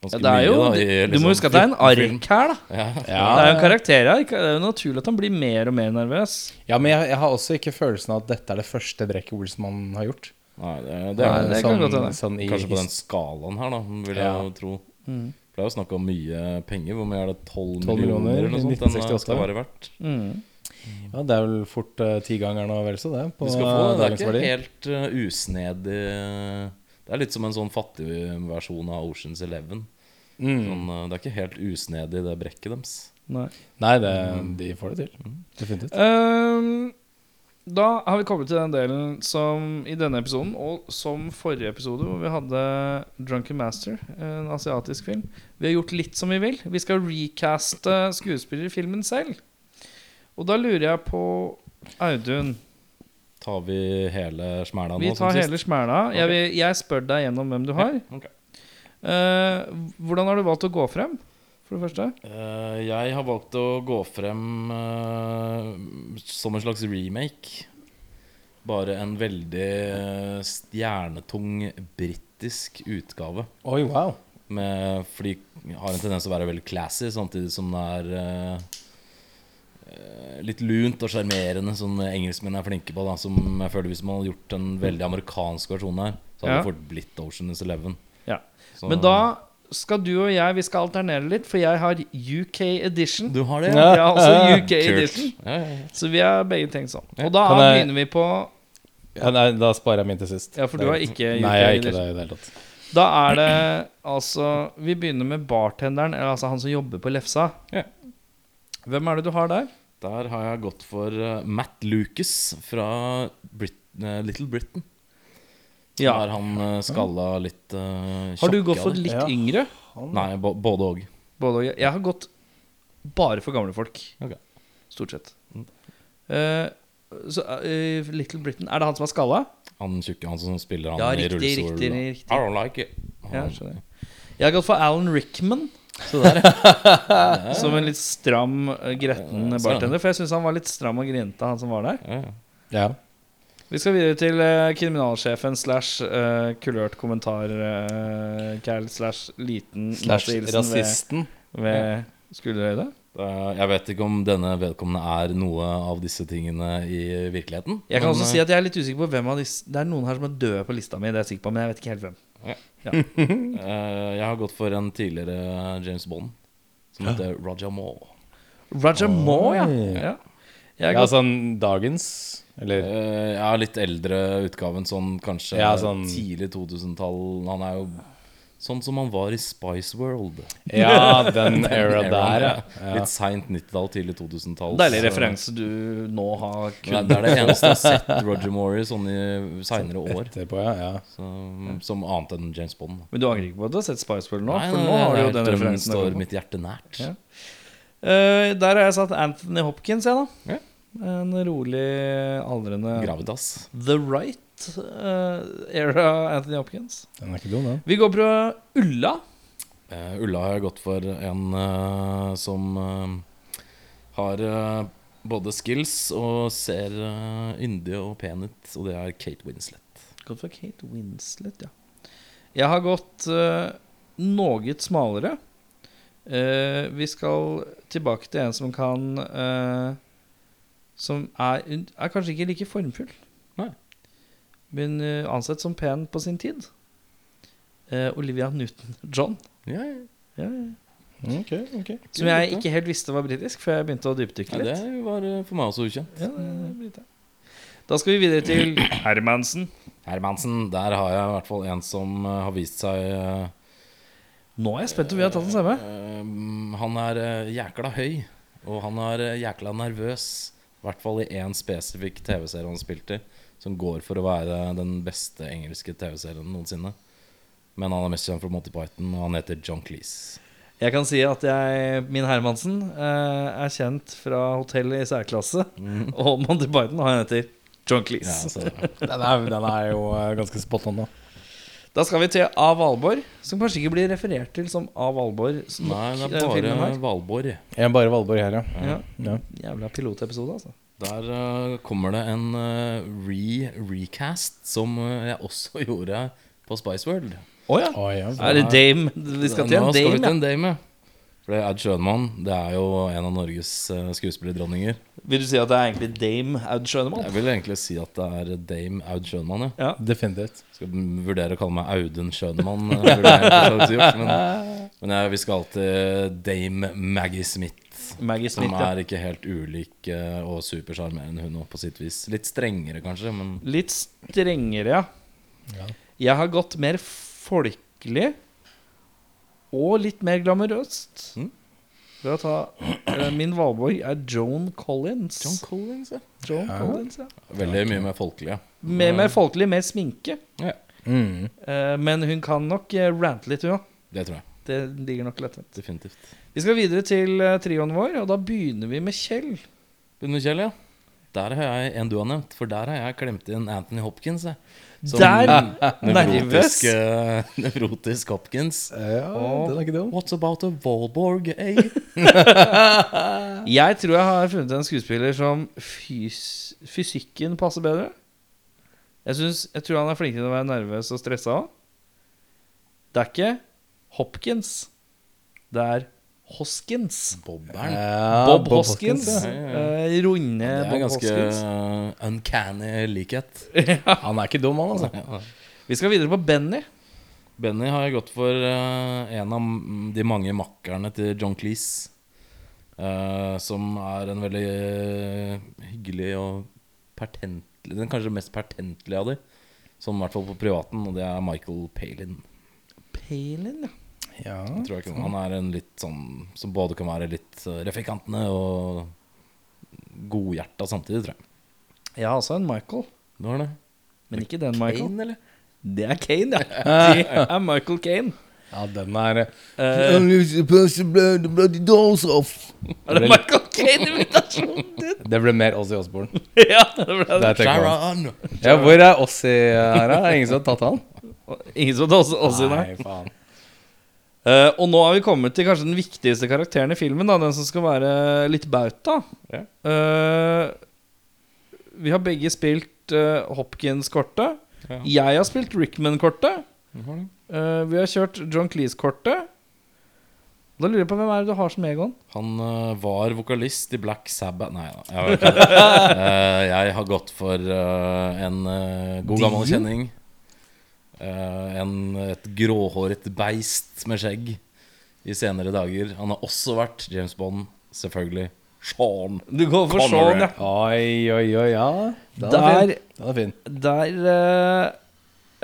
Ja, ganske det er jo, mye. da, du, liksom, du liksom, må huske at det er en ark her, da. Ja. Det er jo en karakter her. Det er jo naturlig at han blir mer og mer nervøs. Ja, men jeg, jeg har også ikke følelsen av at dette er det første Brekk Olsman har gjort. Nei, det, det er Nei, det kan godt sånn i kanskje på den skalaen her, da, vil jeg Ja. jo tro. Mm. For det er jo snakk om mye penger. Hvor mye er det? 12, 12 millioner millioner eller noe sånt? Uh, 1968. Den, være verdt. Mm. Ja, det er vel fort uh, tigangeren og vel så det, på Du skal få det. Det er ikke verdi. helt uh, usnedig Det er litt som en sånn fattig versjon av Oceans Eleven. Mm. Sånn, uh, det er ikke helt usnedig, det brekket deres. Nei. Nei, det, de får det til. Definitivt. Um, da har vi kommet til den delen som i denne episoden, og som forrige episode, hvor vi hadde Drunken Master, en asiatisk film. Vi har gjort litt som vi vil. Vi skal recaste skuespillere i filmen selv. Og da lurer jeg på Audun. Tar vi hele smæla nå? Vi som tar sist? hele smæla. Jeg, vil, jeg spør deg gjennom hvem du har. ok. Eh, hvordan har du valgt å gå frem, for det første? Eh, jeg har valgt å gå frem eh, som en slags remake. Bare en veldig eh, stjernetung britisk utgave. Oi, wow. Med, fordi de har en tendens til å være veldig classy, samtidig som det er eh, litt lunt og sjarmerende, som engelskmenn er flinke på. Da, som jeg føler Hvis man hadde gjort en veldig amerikansk versjon her, så hadde Ja. det fort blitt Ocean's Eleven. Ja. Så- Men da skal du og jeg Vi skal alternere litt, for jeg har UK edition. Du har det, Ja, ja altså UK edition. Ja, ja, ja. Så vi har begge tenkt sånn. Og da jeg- begynner vi på Ja, nei, da sparer jeg min til sist. Ja, for du har ikke UK Nei, jeg har ikke edition. det i det hele tatt. Da er det altså Vi begynner med bartenderen, eller altså han som jobber på Lefsa. Ja. Hvem er det du har der? Der har jeg gått for eh, Matt Lucas fra Brit eh, Little Britain. Ja. Der han uh, skalla litt uh, Har du gått for litt Ja. yngre? Nei, både og. Både og. Jeg har gått bare for gamle folk. Okay. Stort sett. Mm. Eh, så eh, Little Britain Er det han som er skalla? Han tjukke, han som spiller han Ja, i riktig, rullestol. riktig, riktig. I don't like it. Ja. Jeg har gått for Alan Rickman. Så der, ja. Som en litt stram, eh, gretten bartender. For jeg syns han var litt stram og grinete, han som var der. Ja, ja. Ja. Vi skal videre til uh, kriminalsjefen slash uh, kulørt kommentar-cal slash liten Slash rasisten. ved, ved skulderhøyde. Jeg vet ikke om denne vedkommende er noe av disse tingene i virkeligheten. Jeg kan men, også si at jeg er litt usikker på hvem av disse Det er noen her som er døde på lista mi, det er jeg sikker på, men jeg vet ikke helt hvem. eh, Jeg har gått for en tidligere James Bond som heter Roger Moore. Roger Moore, ja. Ja. Jeg har Ja, sånn dagens Eller Eh, Ja, litt eldre utgaven, sånn kanskje Ja, sånn- tidlig 2000-tall. Han er jo sånn som han var i Spice World. Ja, den era der, ja. ja. Litt seint 90-tall, tidlig 2000-tall. deilig referanse du nå har kunnet. det er det eneste jeg har sett Roger Moore i sånn i seinere år. Etterpå, ja. ja. Så, som annet enn James Bond. Men du angrer ikke på at du har sett Spice World nå? Nei, for nei, nå har du jo den um, referansen. står mitt hjerte nært. Ja. Eh, der har jeg satt Anthony Hopkins, jeg, da. Ja. En rolig, aldrende Gravitas. The Right eh, era Anthony Hopkins. Den er ikke dum, den. Vi går på Ulla. Uh, Ulla har jeg gått for en uh, som har både skills og ser yndig og pen ut, og det er Kate Winslet. Gått for Kate Winslet, ja. Jeg har gått uh, noe smalere. Eh, vi skal tilbake til en som kan eh, Som er, er kanskje ikke like formfull. Men eh, ansett som pen på sin tid. Eh, Olivia Newton-John. Ja, ja. Ja, ja. Okay, okay. Som jeg ikke helt visste var britisk, før jeg begynte å dypdykke Ja, litt. det var eh, for meg også ukjent. Ja, det er. Da skal vi videre til Hermansen. Hermansen, der har jeg i hvert fall en som eh, har vist seg Nå er jeg spent om vi har tatt den samme. eh, Han er jækla høy, og han er jækla nervøs. I hvert fall i én spesifikk TV-serie han spilte i, som går for å være den beste engelske TV-serien noensinne. Men han er mest kjent fra Monty Python, og han heter John Cleese. Jeg kan si at jeg, min Hermansen eh, er kjent fra hotell i særklasse. Og Monty Python, og han heter John Cleese. Ja, den, er, den er jo eh, ganske spot on, da. Da skal vi til A. Valborg, som kanskje ikke blir referert til som A. Valborg. som nei, det er bare. Valborg. Jeg er bare Valborg her, ja. Ja. ja. Jævla pilotepisode, altså. Der uh, kommer det en uh, re-recast, som uh, jeg også gjorde på Spice World. Å ja. Oh, ja. Er det Dame? Vi skal til Nå en skal vi til en dame, ja. For Aud Schønemann. Det er jo en av Norges uh, skuespillerdronninger. Vil du si at det er egentlig Dame Aud Schønemann? Jeg vil egentlig si at det er dame Aud Schønemann. Ja. Ja. Definitivt. Skal vurdere å kalle meg Audun Schønemann. eh, Men, men jeg, vi skal alltid dame Maggie Smith. Maggie Smith, ja. er ikke helt ulik eh, og supersjarmerende, hun òg, på sitt vis. Litt strengere, kanskje, men Litt strengere, ja. Ja. Jeg har gått mer folkelig og litt mer glamorøst. Mm. Ved å ta eh, Min Valborg er Joan Collins. John Collins, ja. Joan Collins, ja. Veldig mye mer folkelig. ja. Mer, mer folkelig, mer sminke. Ja, Mm. Eh, men hun kan nok eh, rante litt, hun òg. det tror jeg. Det ligger nok lettvint. Definitivt. Vi skal videre til trioen vår, og da begynner vi med Kjell. Begynner Kjell, ja. Der har jeg en du har nevnt, for der har jeg klemt inn Anthony Hopkins. Jeg. Som Der! Nervøs. nevrotisk, eh, Hopkins. Ja, den er ikke dum. What's about a Valborg, eh? Jeg tror jeg har funnet en skuespiller som fys fysikken passer bedre. Jeg, synes, jeg tror han er flink til å være nervøs og stressa òg. Det er ikke Hopkins. Det er Hoskins. Bobberen. Ja, Bob, Hoskins. ja. Ja, Runde Bob runde Det er ganske Hoskins. eh, uncanny likhet. Han er ikke dum, han, altså. Ja. Vi skal videre på Benny. Benny har jeg gått for uh, en av de mange makkerne til John Cleese. Uh, som er en veldig uh, hyggelig og pertentlig Den kanskje mest pertentlige av dem. Sånn i hvert fall på privaten, og det er Michael Palin. Palin, ja. Ja. Tror jeg ikke. Han er en litt sånn som både kan være litt refikantende og godhjerta samtidig, tror jeg. Jeg har også en Michael, Du har det men ikke den Michael. Kane, eller? Det er Kane, ja. Det er Michael Kane. ja, den er Eh, er det Michael Kane-invitasjonen din? Det ble mer Ozzy Osbourne. ja, det ble det. Sharon! Ja, hvor er Ozzy her, da? Ingen som har tatt han? Ingen som har tatt oss nei. Nei, faen. Eh, og nå har vi kommet til kanskje den viktigste karakteren i filmen. Da, den som skal være litt bauta. Ja. Uh, vi har begge spilt uh, Hopkins-kortet. Ja. Jeg har spilt Rickman-kortet. Eh, vi har kjørt John Cleese-kortet. Da lurer jeg på hvem er det du har som Egon? Han var vokalist i Black Sabbath Nei da, jeg. Eh, jeg har gått for en god gammel kjenning. Eh, en, et gråhåret beist med skjegg i senere dager. Han har også vært James Bond, selvfølgelig. Sean. Du går for Connery. Sean, ja. Oi, oi, oi, ja. Den er Der, er fin. der uh,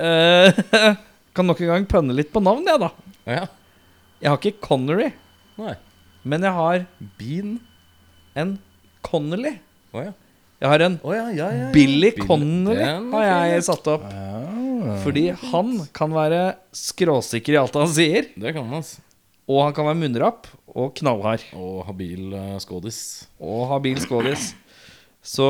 uh, Kan nok en gang pønne litt på navn, jeg, da. Ja. Jeg har ikke Connery, Nei. men jeg har Bean. en Connolly. Oh, ja. Jeg har en oh, ja, ja, ja, ja. Billy Bill- Connolly har jeg satt opp. Ja. Fordi han kan være skråsikker i alt han sier. Det kan han, altså. Og han kan være munnrapp og knallhard. Og habil uh, skådis. Og habil skådis. Så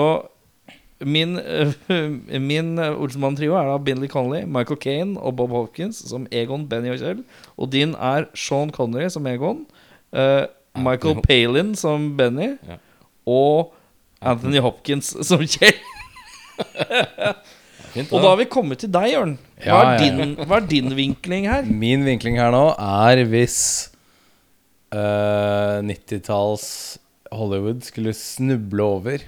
min, uh, min Olsenmann-trio er da Binley Connolly, Michael Kane og Bob Hopkins som Egon, Benny og Kjell. Og din er Sean Connery som Egon. uh, Michael Palin som Benny. Ja. Og Anthony Hopkins som Kjell. Fint, Og da har vi kommet til deg, Jørn. Hva, Ja, er ja, ja. din, hva er din vinkling her? Min vinkling her nå er hvis uh, 90-talls Hollywood skulle snuble over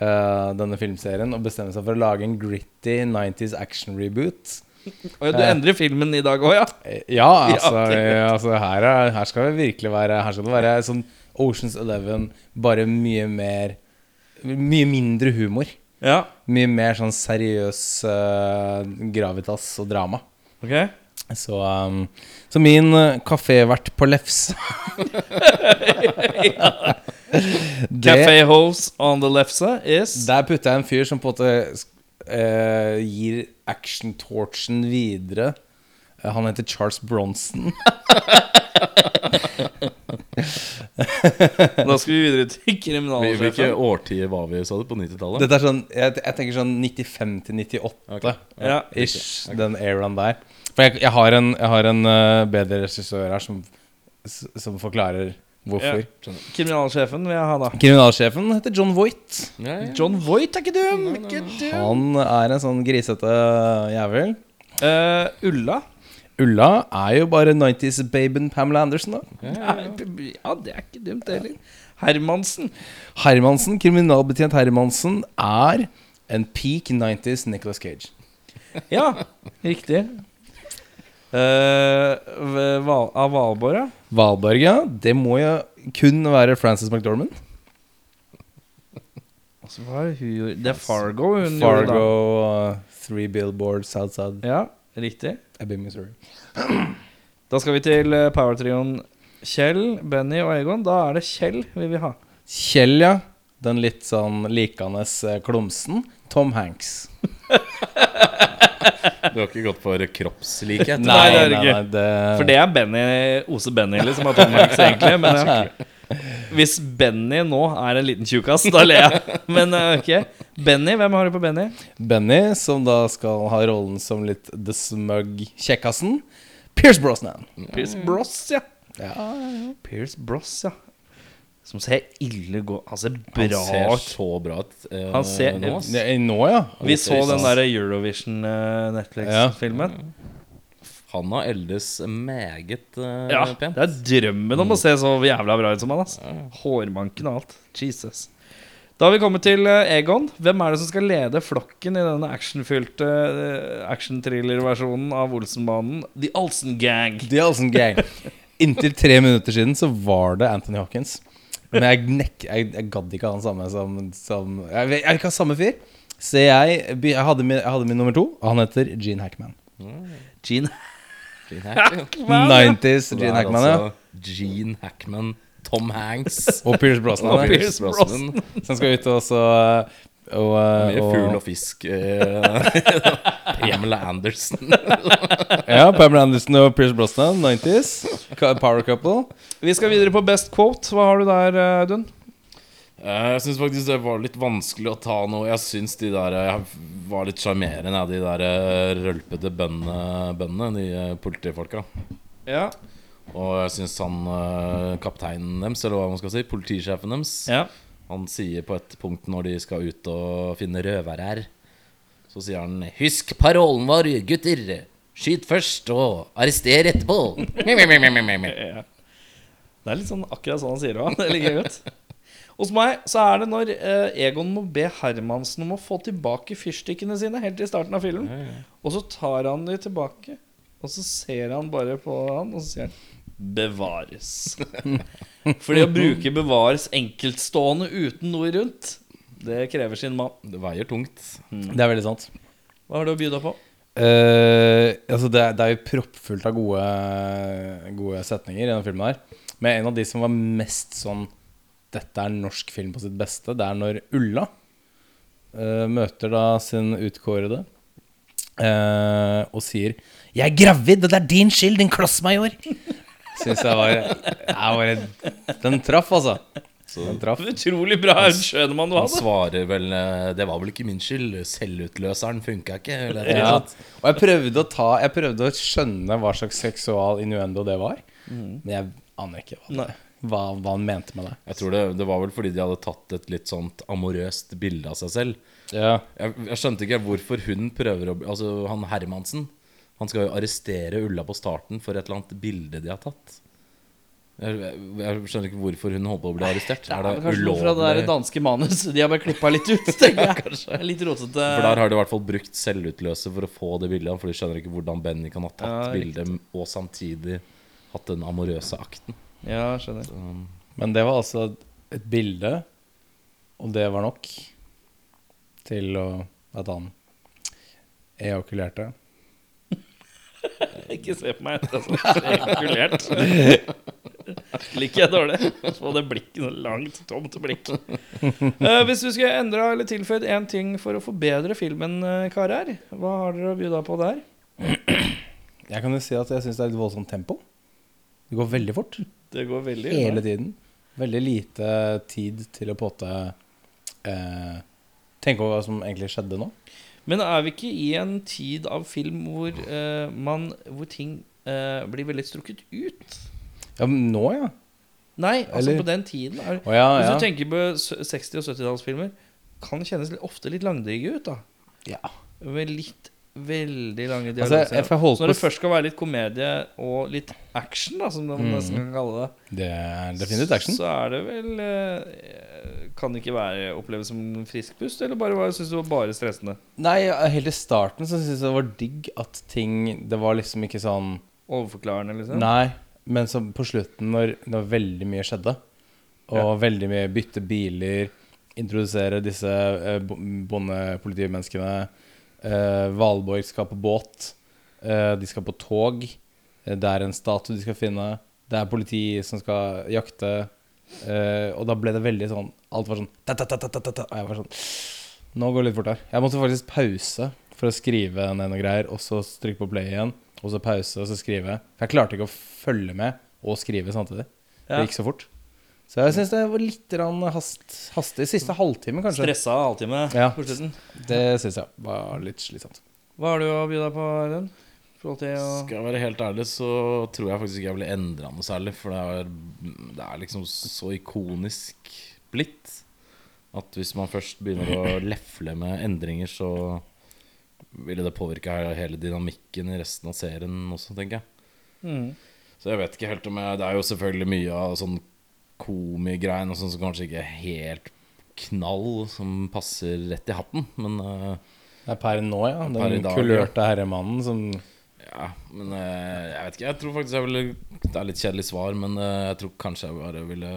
uh, denne filmserien og bestemme seg for å lage en gritty 90s action reboot. Og ja, Du endrer filmen i dag òg, ja? Eh, Ja, altså, eh, altså her, er, her skal det virkelig være Her skal det være sånn Oceans Eleven, bare mye mer Mye mindre humor. Ja, Mye mer sånn seriøs uh, gravitas og drama. ok Så, um, så min uh, kafévert på lefse ja. Café Hose on the Lefse is Der putter jeg en fyr som på en måte uh, gir action-torchen videre. Uh, han heter Charles Bronson. Da skal vi videre til kriminalsjefen. Hvilke kriminalsjefen. årtier var vi, sa du? På 90-tallet? Dette er sånn, jeg, jeg tenker sånn 95 til 98 Okay. Ja. ish. Den eraen der. For jeg, jeg har en, jeg har en uh, bedre regissør her som, som forklarer hvorfor. Ja. Kriminalsjefen vil jeg ha, da. Kriminalsjefen heter John Voight. Ja, ja. John Voight er ikke dum! Ikke dum. Han er en sånn grisete jævel. Uh, Ulla. Ulla er jo bare 90s baben Pamela Anderson, da. Ja, ja, det er ikke dumt, det heller. Hermansen. Hermansen, kriminalbetjent Hermansen, er en peak 90s Nicholas Cage. Ja, riktig. Uh, ved Val av Valborg, ja. Valborg, ja. Det må jo kun være Frances McDormand. Altså, hva er det hun? Det er Fargo hun Fargo, gjorde uh, Three Billboards Outside. Ja, riktig. Ebbing, Missouri. Da skal vi til eh, powertrioen Kjell, Benny og Egon. Da er det Kjell vi vil ha. Kjell, ja. Den litt sånn likende eh, klumsen. Tom Hanks. Du har ikke gått for kroppslikhet? Nei, nei, nei, det det, For det er Benny, Ose Benny, liksom. Av Tom Hanks, egentlig. Men ja. Hvis Benny nå er en liten tjukkas, da ler jeg. Men eh, ok. Benny, hvem har du på Benny? Benny, som da skal ha rollen som litt the smug kjekkasen. Pierce Brosnan. Pierce Bros, ja. Ja, Pierce Bros, ja. Som ser ille gå Han ser bra Han ser så bra ut eh, Han ser- nå. er Nå, ja. Vi så den der Eurovision eh. Han har eldes meget uh, Ja, pent. det er drømmen om å se så jævla bra ut som han. Altså. Hårmanken og alt. Jesus. Da har vi kommet til eh, Egon. Hvem er det som skal lede flokken i denne actionfylte uh, action-thriller-versjonen av Olsenbanen? The Olsen Gang. The Olsen Gang. Inntil tre minutter siden så var det Anthony Hawkins. Men jeg, nek jeg, jeg gadd ikke ha han samme som, som Jeg vil ikke ha samme fyr. Så jeg, jeg, hadde min, jeg hadde min nummer to, han heter Gene Hackman. Gene Gene Hackman. 90s Så det Gene er Hackman, ja. altså Gene Hackman, Tom Hanks Og Pierce Brosnan. og ja. Pierce Brosnan. Som skal ut og så og, Mye og, fugl og fisk. eh, Pamela Anderson. Ja, Pamela Anderson og Pierce Brosnan, 90s. Power couple. Vi skal videre på Best Quote. Hva har du der, eh, Audun? Eh, Jeg syns faktisk det var litt vanskelig å ta noe. Jeg syns de der Jeg var litt sjarmerende, ja, de der eh, rølpete bøndene, de eh, politifolka. Ja. Og jeg syns han eh, kapteinen deres, eller hva man skal si, politisjefen deres, ja. han sier på et punkt når de skal ut og finne røverær, så sier han 'Husk parolen vår, gutter'. Skyt først og arrester etterpå. Det er litt sånn akkurat sånn han sier det òg. Det ligger godt. Hos meg så er det når eh, Egon må be Hermansen om å få tilbake fyrstikkene sine helt i starten av filmen. Og så tar han de tilbake, og så ser han bare på han, og så sier han 'bevares'. Fordi å bruke 'bevares' enkeltstående uten noe rundt, det krever sin mann. Det veier tungt. Det er veldig sant. Hva har du å by deg på? Uh, altså det, er- det er jo proppfullt av gode, gode setninger i denne filmen her. Men en av de som var mest sånn Dette er norsk film på sitt beste, det er når Ulla uh, møter da sin utkårede uh, og sier 'Jeg er gravid, og det er din skyld, din klossmajor'. Syns jeg var, jeg var Den traff, altså. Den traff. Utrolig bra skjønemann du Han hadde. svarer vel eh, 'Det var vel ikke min skyld. Selvutløseren funka ikke'. Eller eller Ja. Og jeg prøvde å ta Jeg prøvde å skjønne hva slags seksual innuendo det var. Men jeg aner ikke hva det Nei. Hva, hva han mente med det. Jeg tror det, det var vel fordi de hadde tatt et litt sånt amorøst bilde av seg selv. Ja, Jeg, jeg skjønte ikke hvorfor hun prøver å Altså, han Hermansen Han skal jo arrestere Ulla på starten for et eller annet bilde de har tatt. Jeg, jeg, skjønner ikke hvorfor hun holdt på å bli arrestert. Det Er er det kanskje ulovlig? fra det der danske manus. De har bare klippa litt ut, tenker jeg. Litt rotete. For der har de i hvert fall brukt selvutløser for å få det bildet. For de skjønner ikke hvordan Benny kan ha tatt Ja, bildet og samtidig hatt den amorøse akten. Ja, skjønner. Så, Men det var altså et bilde, og det var nok til å, at han ejakulerte. Ikke se på meg jeg ejakulert. Liker jeg dårlig. Få det blikket så langt, tomt blikk. Uh, hvis du skulle endra eller tilføyd én ting for å forbedre filmen, eh, karer, hva har dere å by på der? Jeg kan jo si at jeg syns det er litt voldsomt tempo. Det går veldig fort. Det går veldig unna. Hele tiden. Veldig lite tid til å på en måte eh, tenke over hva som egentlig skjedde nå. Men er vi ikke i en tid av film hvor, eh, man, hvor ting eh, blir veldig strukket ut? Ja, men nå, ja. Nei, altså Eller- på den tiden. Er, oh, ja, Hvis ja. du tenker på 60- og 70-tallsfilmer, kan kjennes ofte litt langdrige ut. da ja. Med litt veldig lange Altså, dialoger. jeg får holde Så når det først skal være litt komedie og litt action, da som man nesten kan kalle det, Det er definitivt action. så er det vel eh, Kan det ikke være oppleves som frisk pust, eller bare syns du det var bare stressende? Nei, helt i starten så syns jeg det var digg at ting Det var liksom ikke sånn Overforklarende, liksom? Nei, men så på slutten, når, når veldig mye skjedde, og veldig mye bytte biler, introdusere disse eh, bondepolitimenneskene Valborg skal på båt, eh, de skal på tog, eh, det er en statue de skal finne, det er politi som skal jakte, eh, og da ble det veldig sånn Alt var sånn Og jeg var sånn Nå går det litt fort her. Jeg måtte faktisk pause for å skrive ned noen greier, og så trykke på play igjen, og så pause, og så skrive. For jeg klarte ikke å følge med og skrive samtidig. Det gikk så fort. Så jeg syns det var litt hast, hastig. Siste halvtime, kanskje. Stressa halvtime Ja. på slutten. Det syns jeg var litt slitsomt. Hva har du å by deg på, Audun? Skal jeg være helt ærlig, så tror jeg faktisk ikke jeg ville endra noe særlig. For det er, det er liksom så ikonisk blitt at hvis man først begynner å lefle med endringer, så ville det påvirke hele dynamikken i resten av serien også, tenker jeg. mm. Så jeg vet ikke helt om jeg Det er jo selvfølgelig mye av sånn komigrein og sånn som kanskje ikke er helt knall, som passer rett i hatten, men uh, Det er per nå, ja. Den Per dag, kulørte herremannen som Ja, men uh, jeg vet ikke. Jeg tror faktisk jeg ville Det er litt kjedelig svar, men uh, jeg tror kanskje jeg bare ville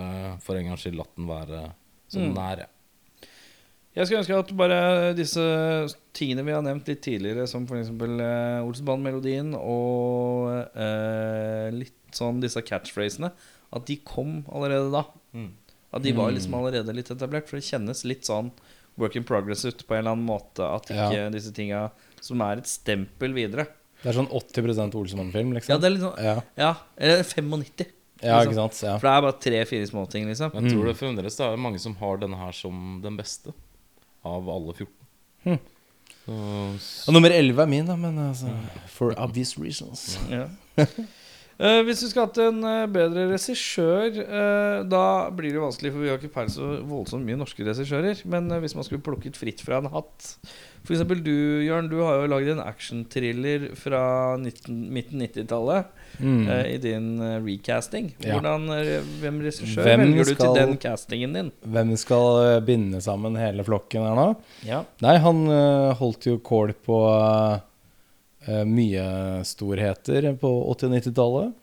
for en gangs skyld latt den være som Mm. den er. ja. Jeg skulle ønske at bare disse tingene vi har nevnt litt tidligere, som f.eks. Uh, Olsenband-melodien og eh, litt sånn disse catchphrasene, at de kom allerede da. Mm. At de var liksom allerede litt etablert. For det kjennes litt sånn work in progress ut på en eller annen måte. At ikke Ja. disse tinga som er et stempel videre. Det er sånn 80 Olsemann-film, liksom. Ja, det er litt sånn ja. Ja, eller 95. ja, liksom. ikke sant. Ja. For det er bare tre-fire småting, liksom. Jeg tror det fremdeles det er mange som har denne her som den beste av alle 14. Hm. Så, Og nummer 11 er min, da, men altså For obvious reasons. Ja. Eh, hvis du skulle hatt en uh, bedre regissør, uh, da blir det vanskelig, for vi har ikke peilt så voldsomt mye norske regissører. Men hvis man skulle plukket fritt fra en hatt F.eks. du, Jørn, du har jo lagd en actionthriller fra 19, midten 90-tallet Mm. i din recasting. Ja. Hvordan, eh, hvem regissør Hvem velger du skal- til den castingen din? Hvem skal binde sammen hele flokken her nå? Ja. Nei, han holdt jo kål på eh, mye storheter på 80- og 90-tallet.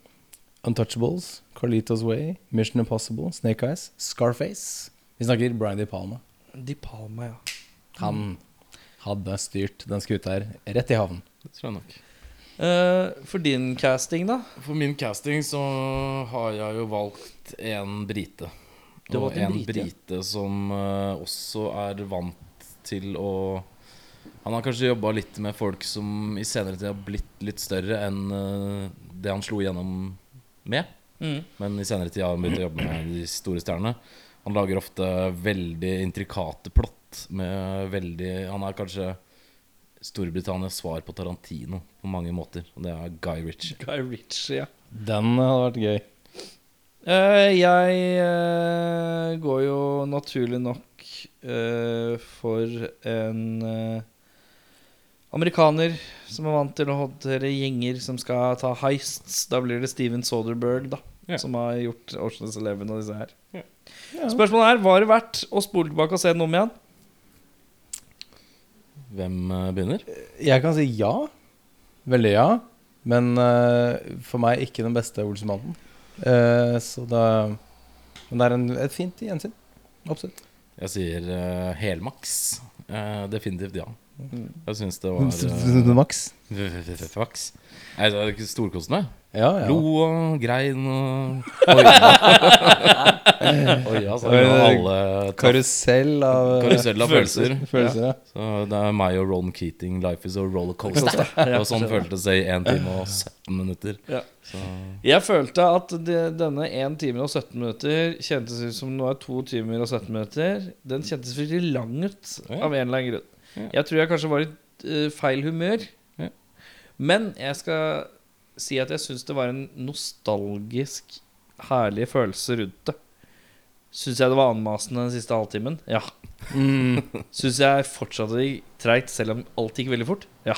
Untouchables, Carlitos Way, Mission Impossible, Snake Eyes, Scarface. Vi snakker Brian De Palma. De Palma, ja. Han hadde styrt den skuta her rett i havn. det tror jeg nok. Eh, for din casting, da? For min casting så har jeg jo valgt en brite. Du har Og valgt en en brite, ja. brite som eh, også er vant til å Han har kanskje jobba litt med folk som i senere tid har blitt litt større enn eh, det han slo igjennom med. Mm. Men i senere tid har han begynt å jobbe med de store stjernene. Han lager ofte veldig intrikate plott med veldig Han er kanskje Storbritannias svar på Tarantino på mange måter. Og det er Guy Ritchie. Guy Ritchie, ja. Den hadde vært gøy. Uh, jeg uh, går jo naturlig nok uh, for en eh, amerikaner som er vant til å håndtere gjenger som skal ta heists. Da blir det Steven Soderberg, da. Ja. Som har gjort Ocean's Eleven og disse her. Ja. Spørsmålet er var det verdt å spole tilbake og se den om igjen. Hvem eh, begynner? Jeg kan si ja. Veldig ja. Men uh, for meg ikke den beste Olsenmannen. Uh, så da Men det er en, et fint gjensyn. Absolutt. Jeg sier uh, helmaks. Eh, definitivt ja. Mm. Jeg syns det var uh, Max? Faks. Nei, det er storkostende. Ja, ja. Lo og grein og Oi, Oi altså, alle Karusell av Karusell av følelser. følelser ja. Så det er meg og Ron Keating. Life is a rollercoaster. Det var sånn føltes det i 1 time og 17 minutter. Ja. Så Jeg følte at det, denne 1 time og 17 minutter kjentes ut som nå er 2 timer og 17 minutter. Den kjentes veldig lang ut av en eller annen grunn. Jeg tror jeg kanskje var i uh, feil humør. Men jeg skal si at jeg syns det var en nostalgisk herlig følelse rundt det. Syns jeg det var anmasende den siste halvtimen? Ja. Mm. Syns jeg fortsatte det treigt, selv om alt gikk veldig fort? Ja.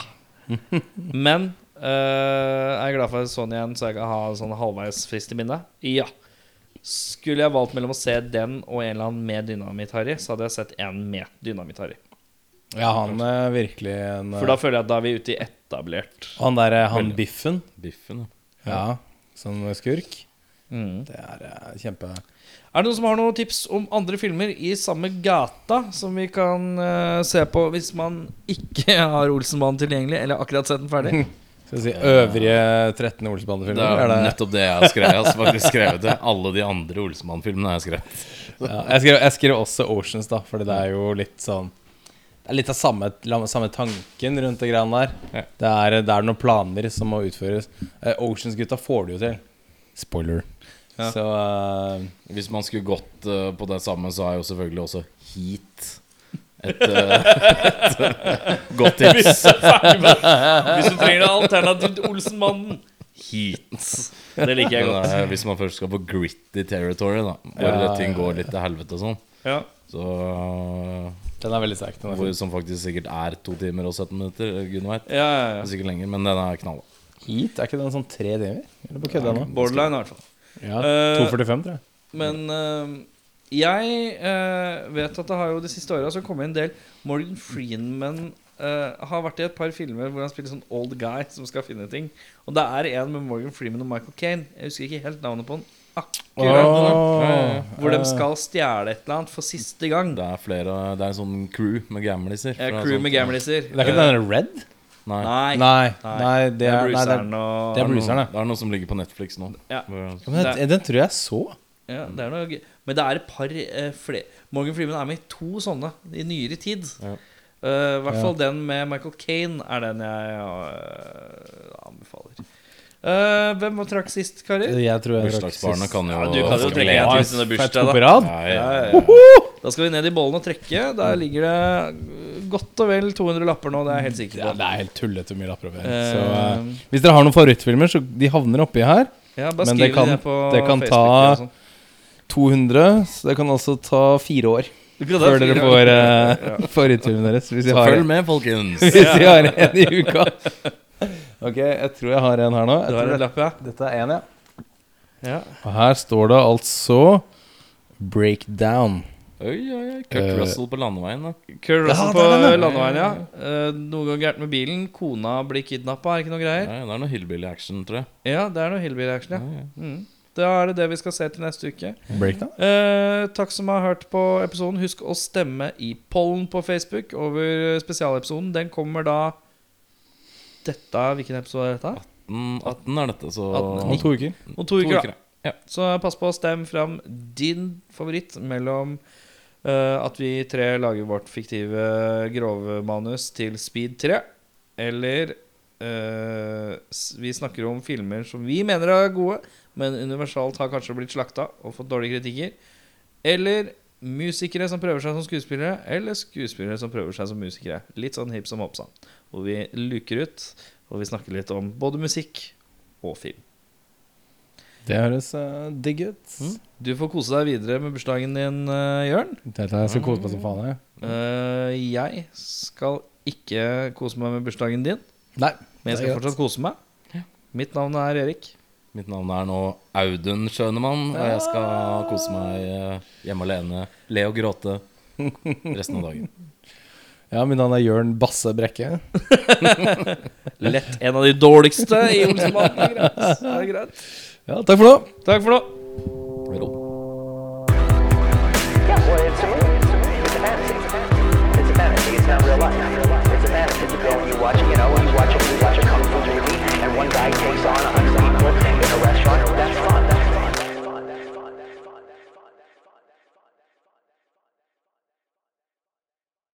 Men øh, jeg er glad for sånn igjen, så jeg kan ha sånn halvveis frist i minnet. Ja. Skulle jeg valgt mellom å se den og en eller annen med Dynamitt-Harry, så hadde jeg sett en med Dynamitt-Harry. Ja, han er virkelig en For da føler jeg at da er vi ute i etablert. Han derre han Veldig. Biffen, biffen, ja. ja, som skurk, Mm. det er eh, kjempe Er det noen som har noen tips om andre filmer i samme gata som vi kan uh, se på hvis man ikke har Olsenbanen tilgjengelig, eller akkurat sett den ferdig? Skal vi si øvrige 13 Olsenbande-filmer? Det er Er det, nettopp det jeg har skrevet. Jeg har faktisk skrevet det. Alle de andre Olsenbanen filmene har jeg skrevet. ja, jeg, skrev, jeg skrev også Oceans, da, Fordi det er jo litt sånn Det er litt av samme, samme tanken rundt det greiene der. Ja. Det, er, det er noen planer som må utføres. Uh, Oceans-gutta får det jo til. Spoiler. Ja. Så uh, Hvis man skulle gått uh, på det samme, så er jo selvfølgelig også Heat et, et godt tips. Hvis du trenger det alternativt Olsenmannen Heat. Det liker jeg godt. hvis man først skal på gritty territory, da hvor Ja, ting går litt til helvete og sånn, Ja. så den er veldig sterk. Den er. Som faktisk sikkert er to timer og 17 minutter. Gud vet. Ja, ja, ja. sikkert lenger, men den er knalla. Heat, er ikke den sånn tre timer? Eller på kødda nå? Borderline, i hvert fall. Ja, Eh, 2,45, tror jeg. Men uh, jeg uh, vet at det har jo de siste åra kommet en del Morgan Freeman Uh, har vært i et par filmer hvor han spiller sånn old guy som skal finne ting. Og det er en med Morgan Freeman og Michael Caine. Jeg husker ikke helt navnet på den. Akkurat Åh, Hvor de eh, skal stjele et eller annet for siste gang. Det er flere Det er en sånn crew med gamliser. Ja, crew med gamliser. Det er ikke den Red? Nei. Nei. Nei, Nei. det er er, det er, Bruceren og det er Bruceren, ja. Det er noe som ligger på Netflix nå. Ja. Ja, men den, den tror jeg så. Ja, det er noe. Men det er et par eh, flere Morgan Freeman er med i to sånne i nyere tid. Ja. uh, I hvert Ja. fall den med Michael Kane er den jeg uh, anbefaler. Eh, hvem var trakk sist, karer? Jeg tror jeg Bursdagsbarnet sist. kan jo Ja, du kan jo trekke en er Får jeg bursdag, da. Ja, Ja, ja. Da skal vi ned i bollen og trekke. Der ligger det godt og vel 200 lapper nå. Det er jeg helt sikker Ja, det er helt tullete mye lapper. Eh, Så uh, hvis dere har noen favorittfilmer, så de havner oppi her. ja, bare men det kan- det på det kan Facebook ta- sånn. 200, så det kan altså ta fire år før dere får uh, favorittfilmen deres. Hvis Så har, følg med, folkens. hvis vi har en i uka. Ok, jeg tror jeg har en her nå. Du har en lapp, ja. dette er en, ja. ja. Og her står det altså Breakdown. Oi, oi, oi. Kurt uh, Russell på landeveien, da. Kurt Russell Ja, på den, landeveien, ja. Uh, noe går gærent med bilen. Kona blir kidnappa, er ikke noe greier? Nei, det er noe hillbilly-action, tror jeg. Ja, det er noe hillbilly-action, ja. Ja, ja. Mm. Da er det det vi skal se til neste uke. Breakdown? Eh, takk som har hørt på episoden. Husk å stemme i pollen på Facebook over spesialepisoden. Den kommer da Dette, Hvilken episode er dette? 18, 18 er dette, så 18. Om to uker. Om to uker, da. ja. Så pass på å stemme fram din favoritt mellom uh, at vi tre lager vårt fiktive grove manus til Speed 3, eller Uh, vi snakker om filmer som vi mener er gode, men universalt har kanskje blitt slakta og fått dårlige kritikker. Eller musikere som prøver seg som skuespillere, eller skuespillere som prøver seg som musikere. Litt sånn hipp som hopp sann. Hvor vi luker ut, og vi snakker litt om både musikk og film. Det høres uh, digg ut. Du får kose deg videre med bursdagen din, uh, Jørn. Det er jeg skal kose meg som faen. Jeg. Uh, jeg skal ikke kose meg med bursdagen din, Nei, men jeg skal fortsatt kose meg. Mitt navn er Erik. Mitt navn er nå Audun Schønemann, og jeg skal kose meg eh, hjemme alene, le og gråte resten av dagen. Ja, min navn er Jørn Basse Brekke. Lett en av de dårligste i Olsenbanden. Det er greit. Ja, takk for nå. Takk for nå. Yeah, You go and you watch, you you watch, you watch a kung and one guy takes on a hundred.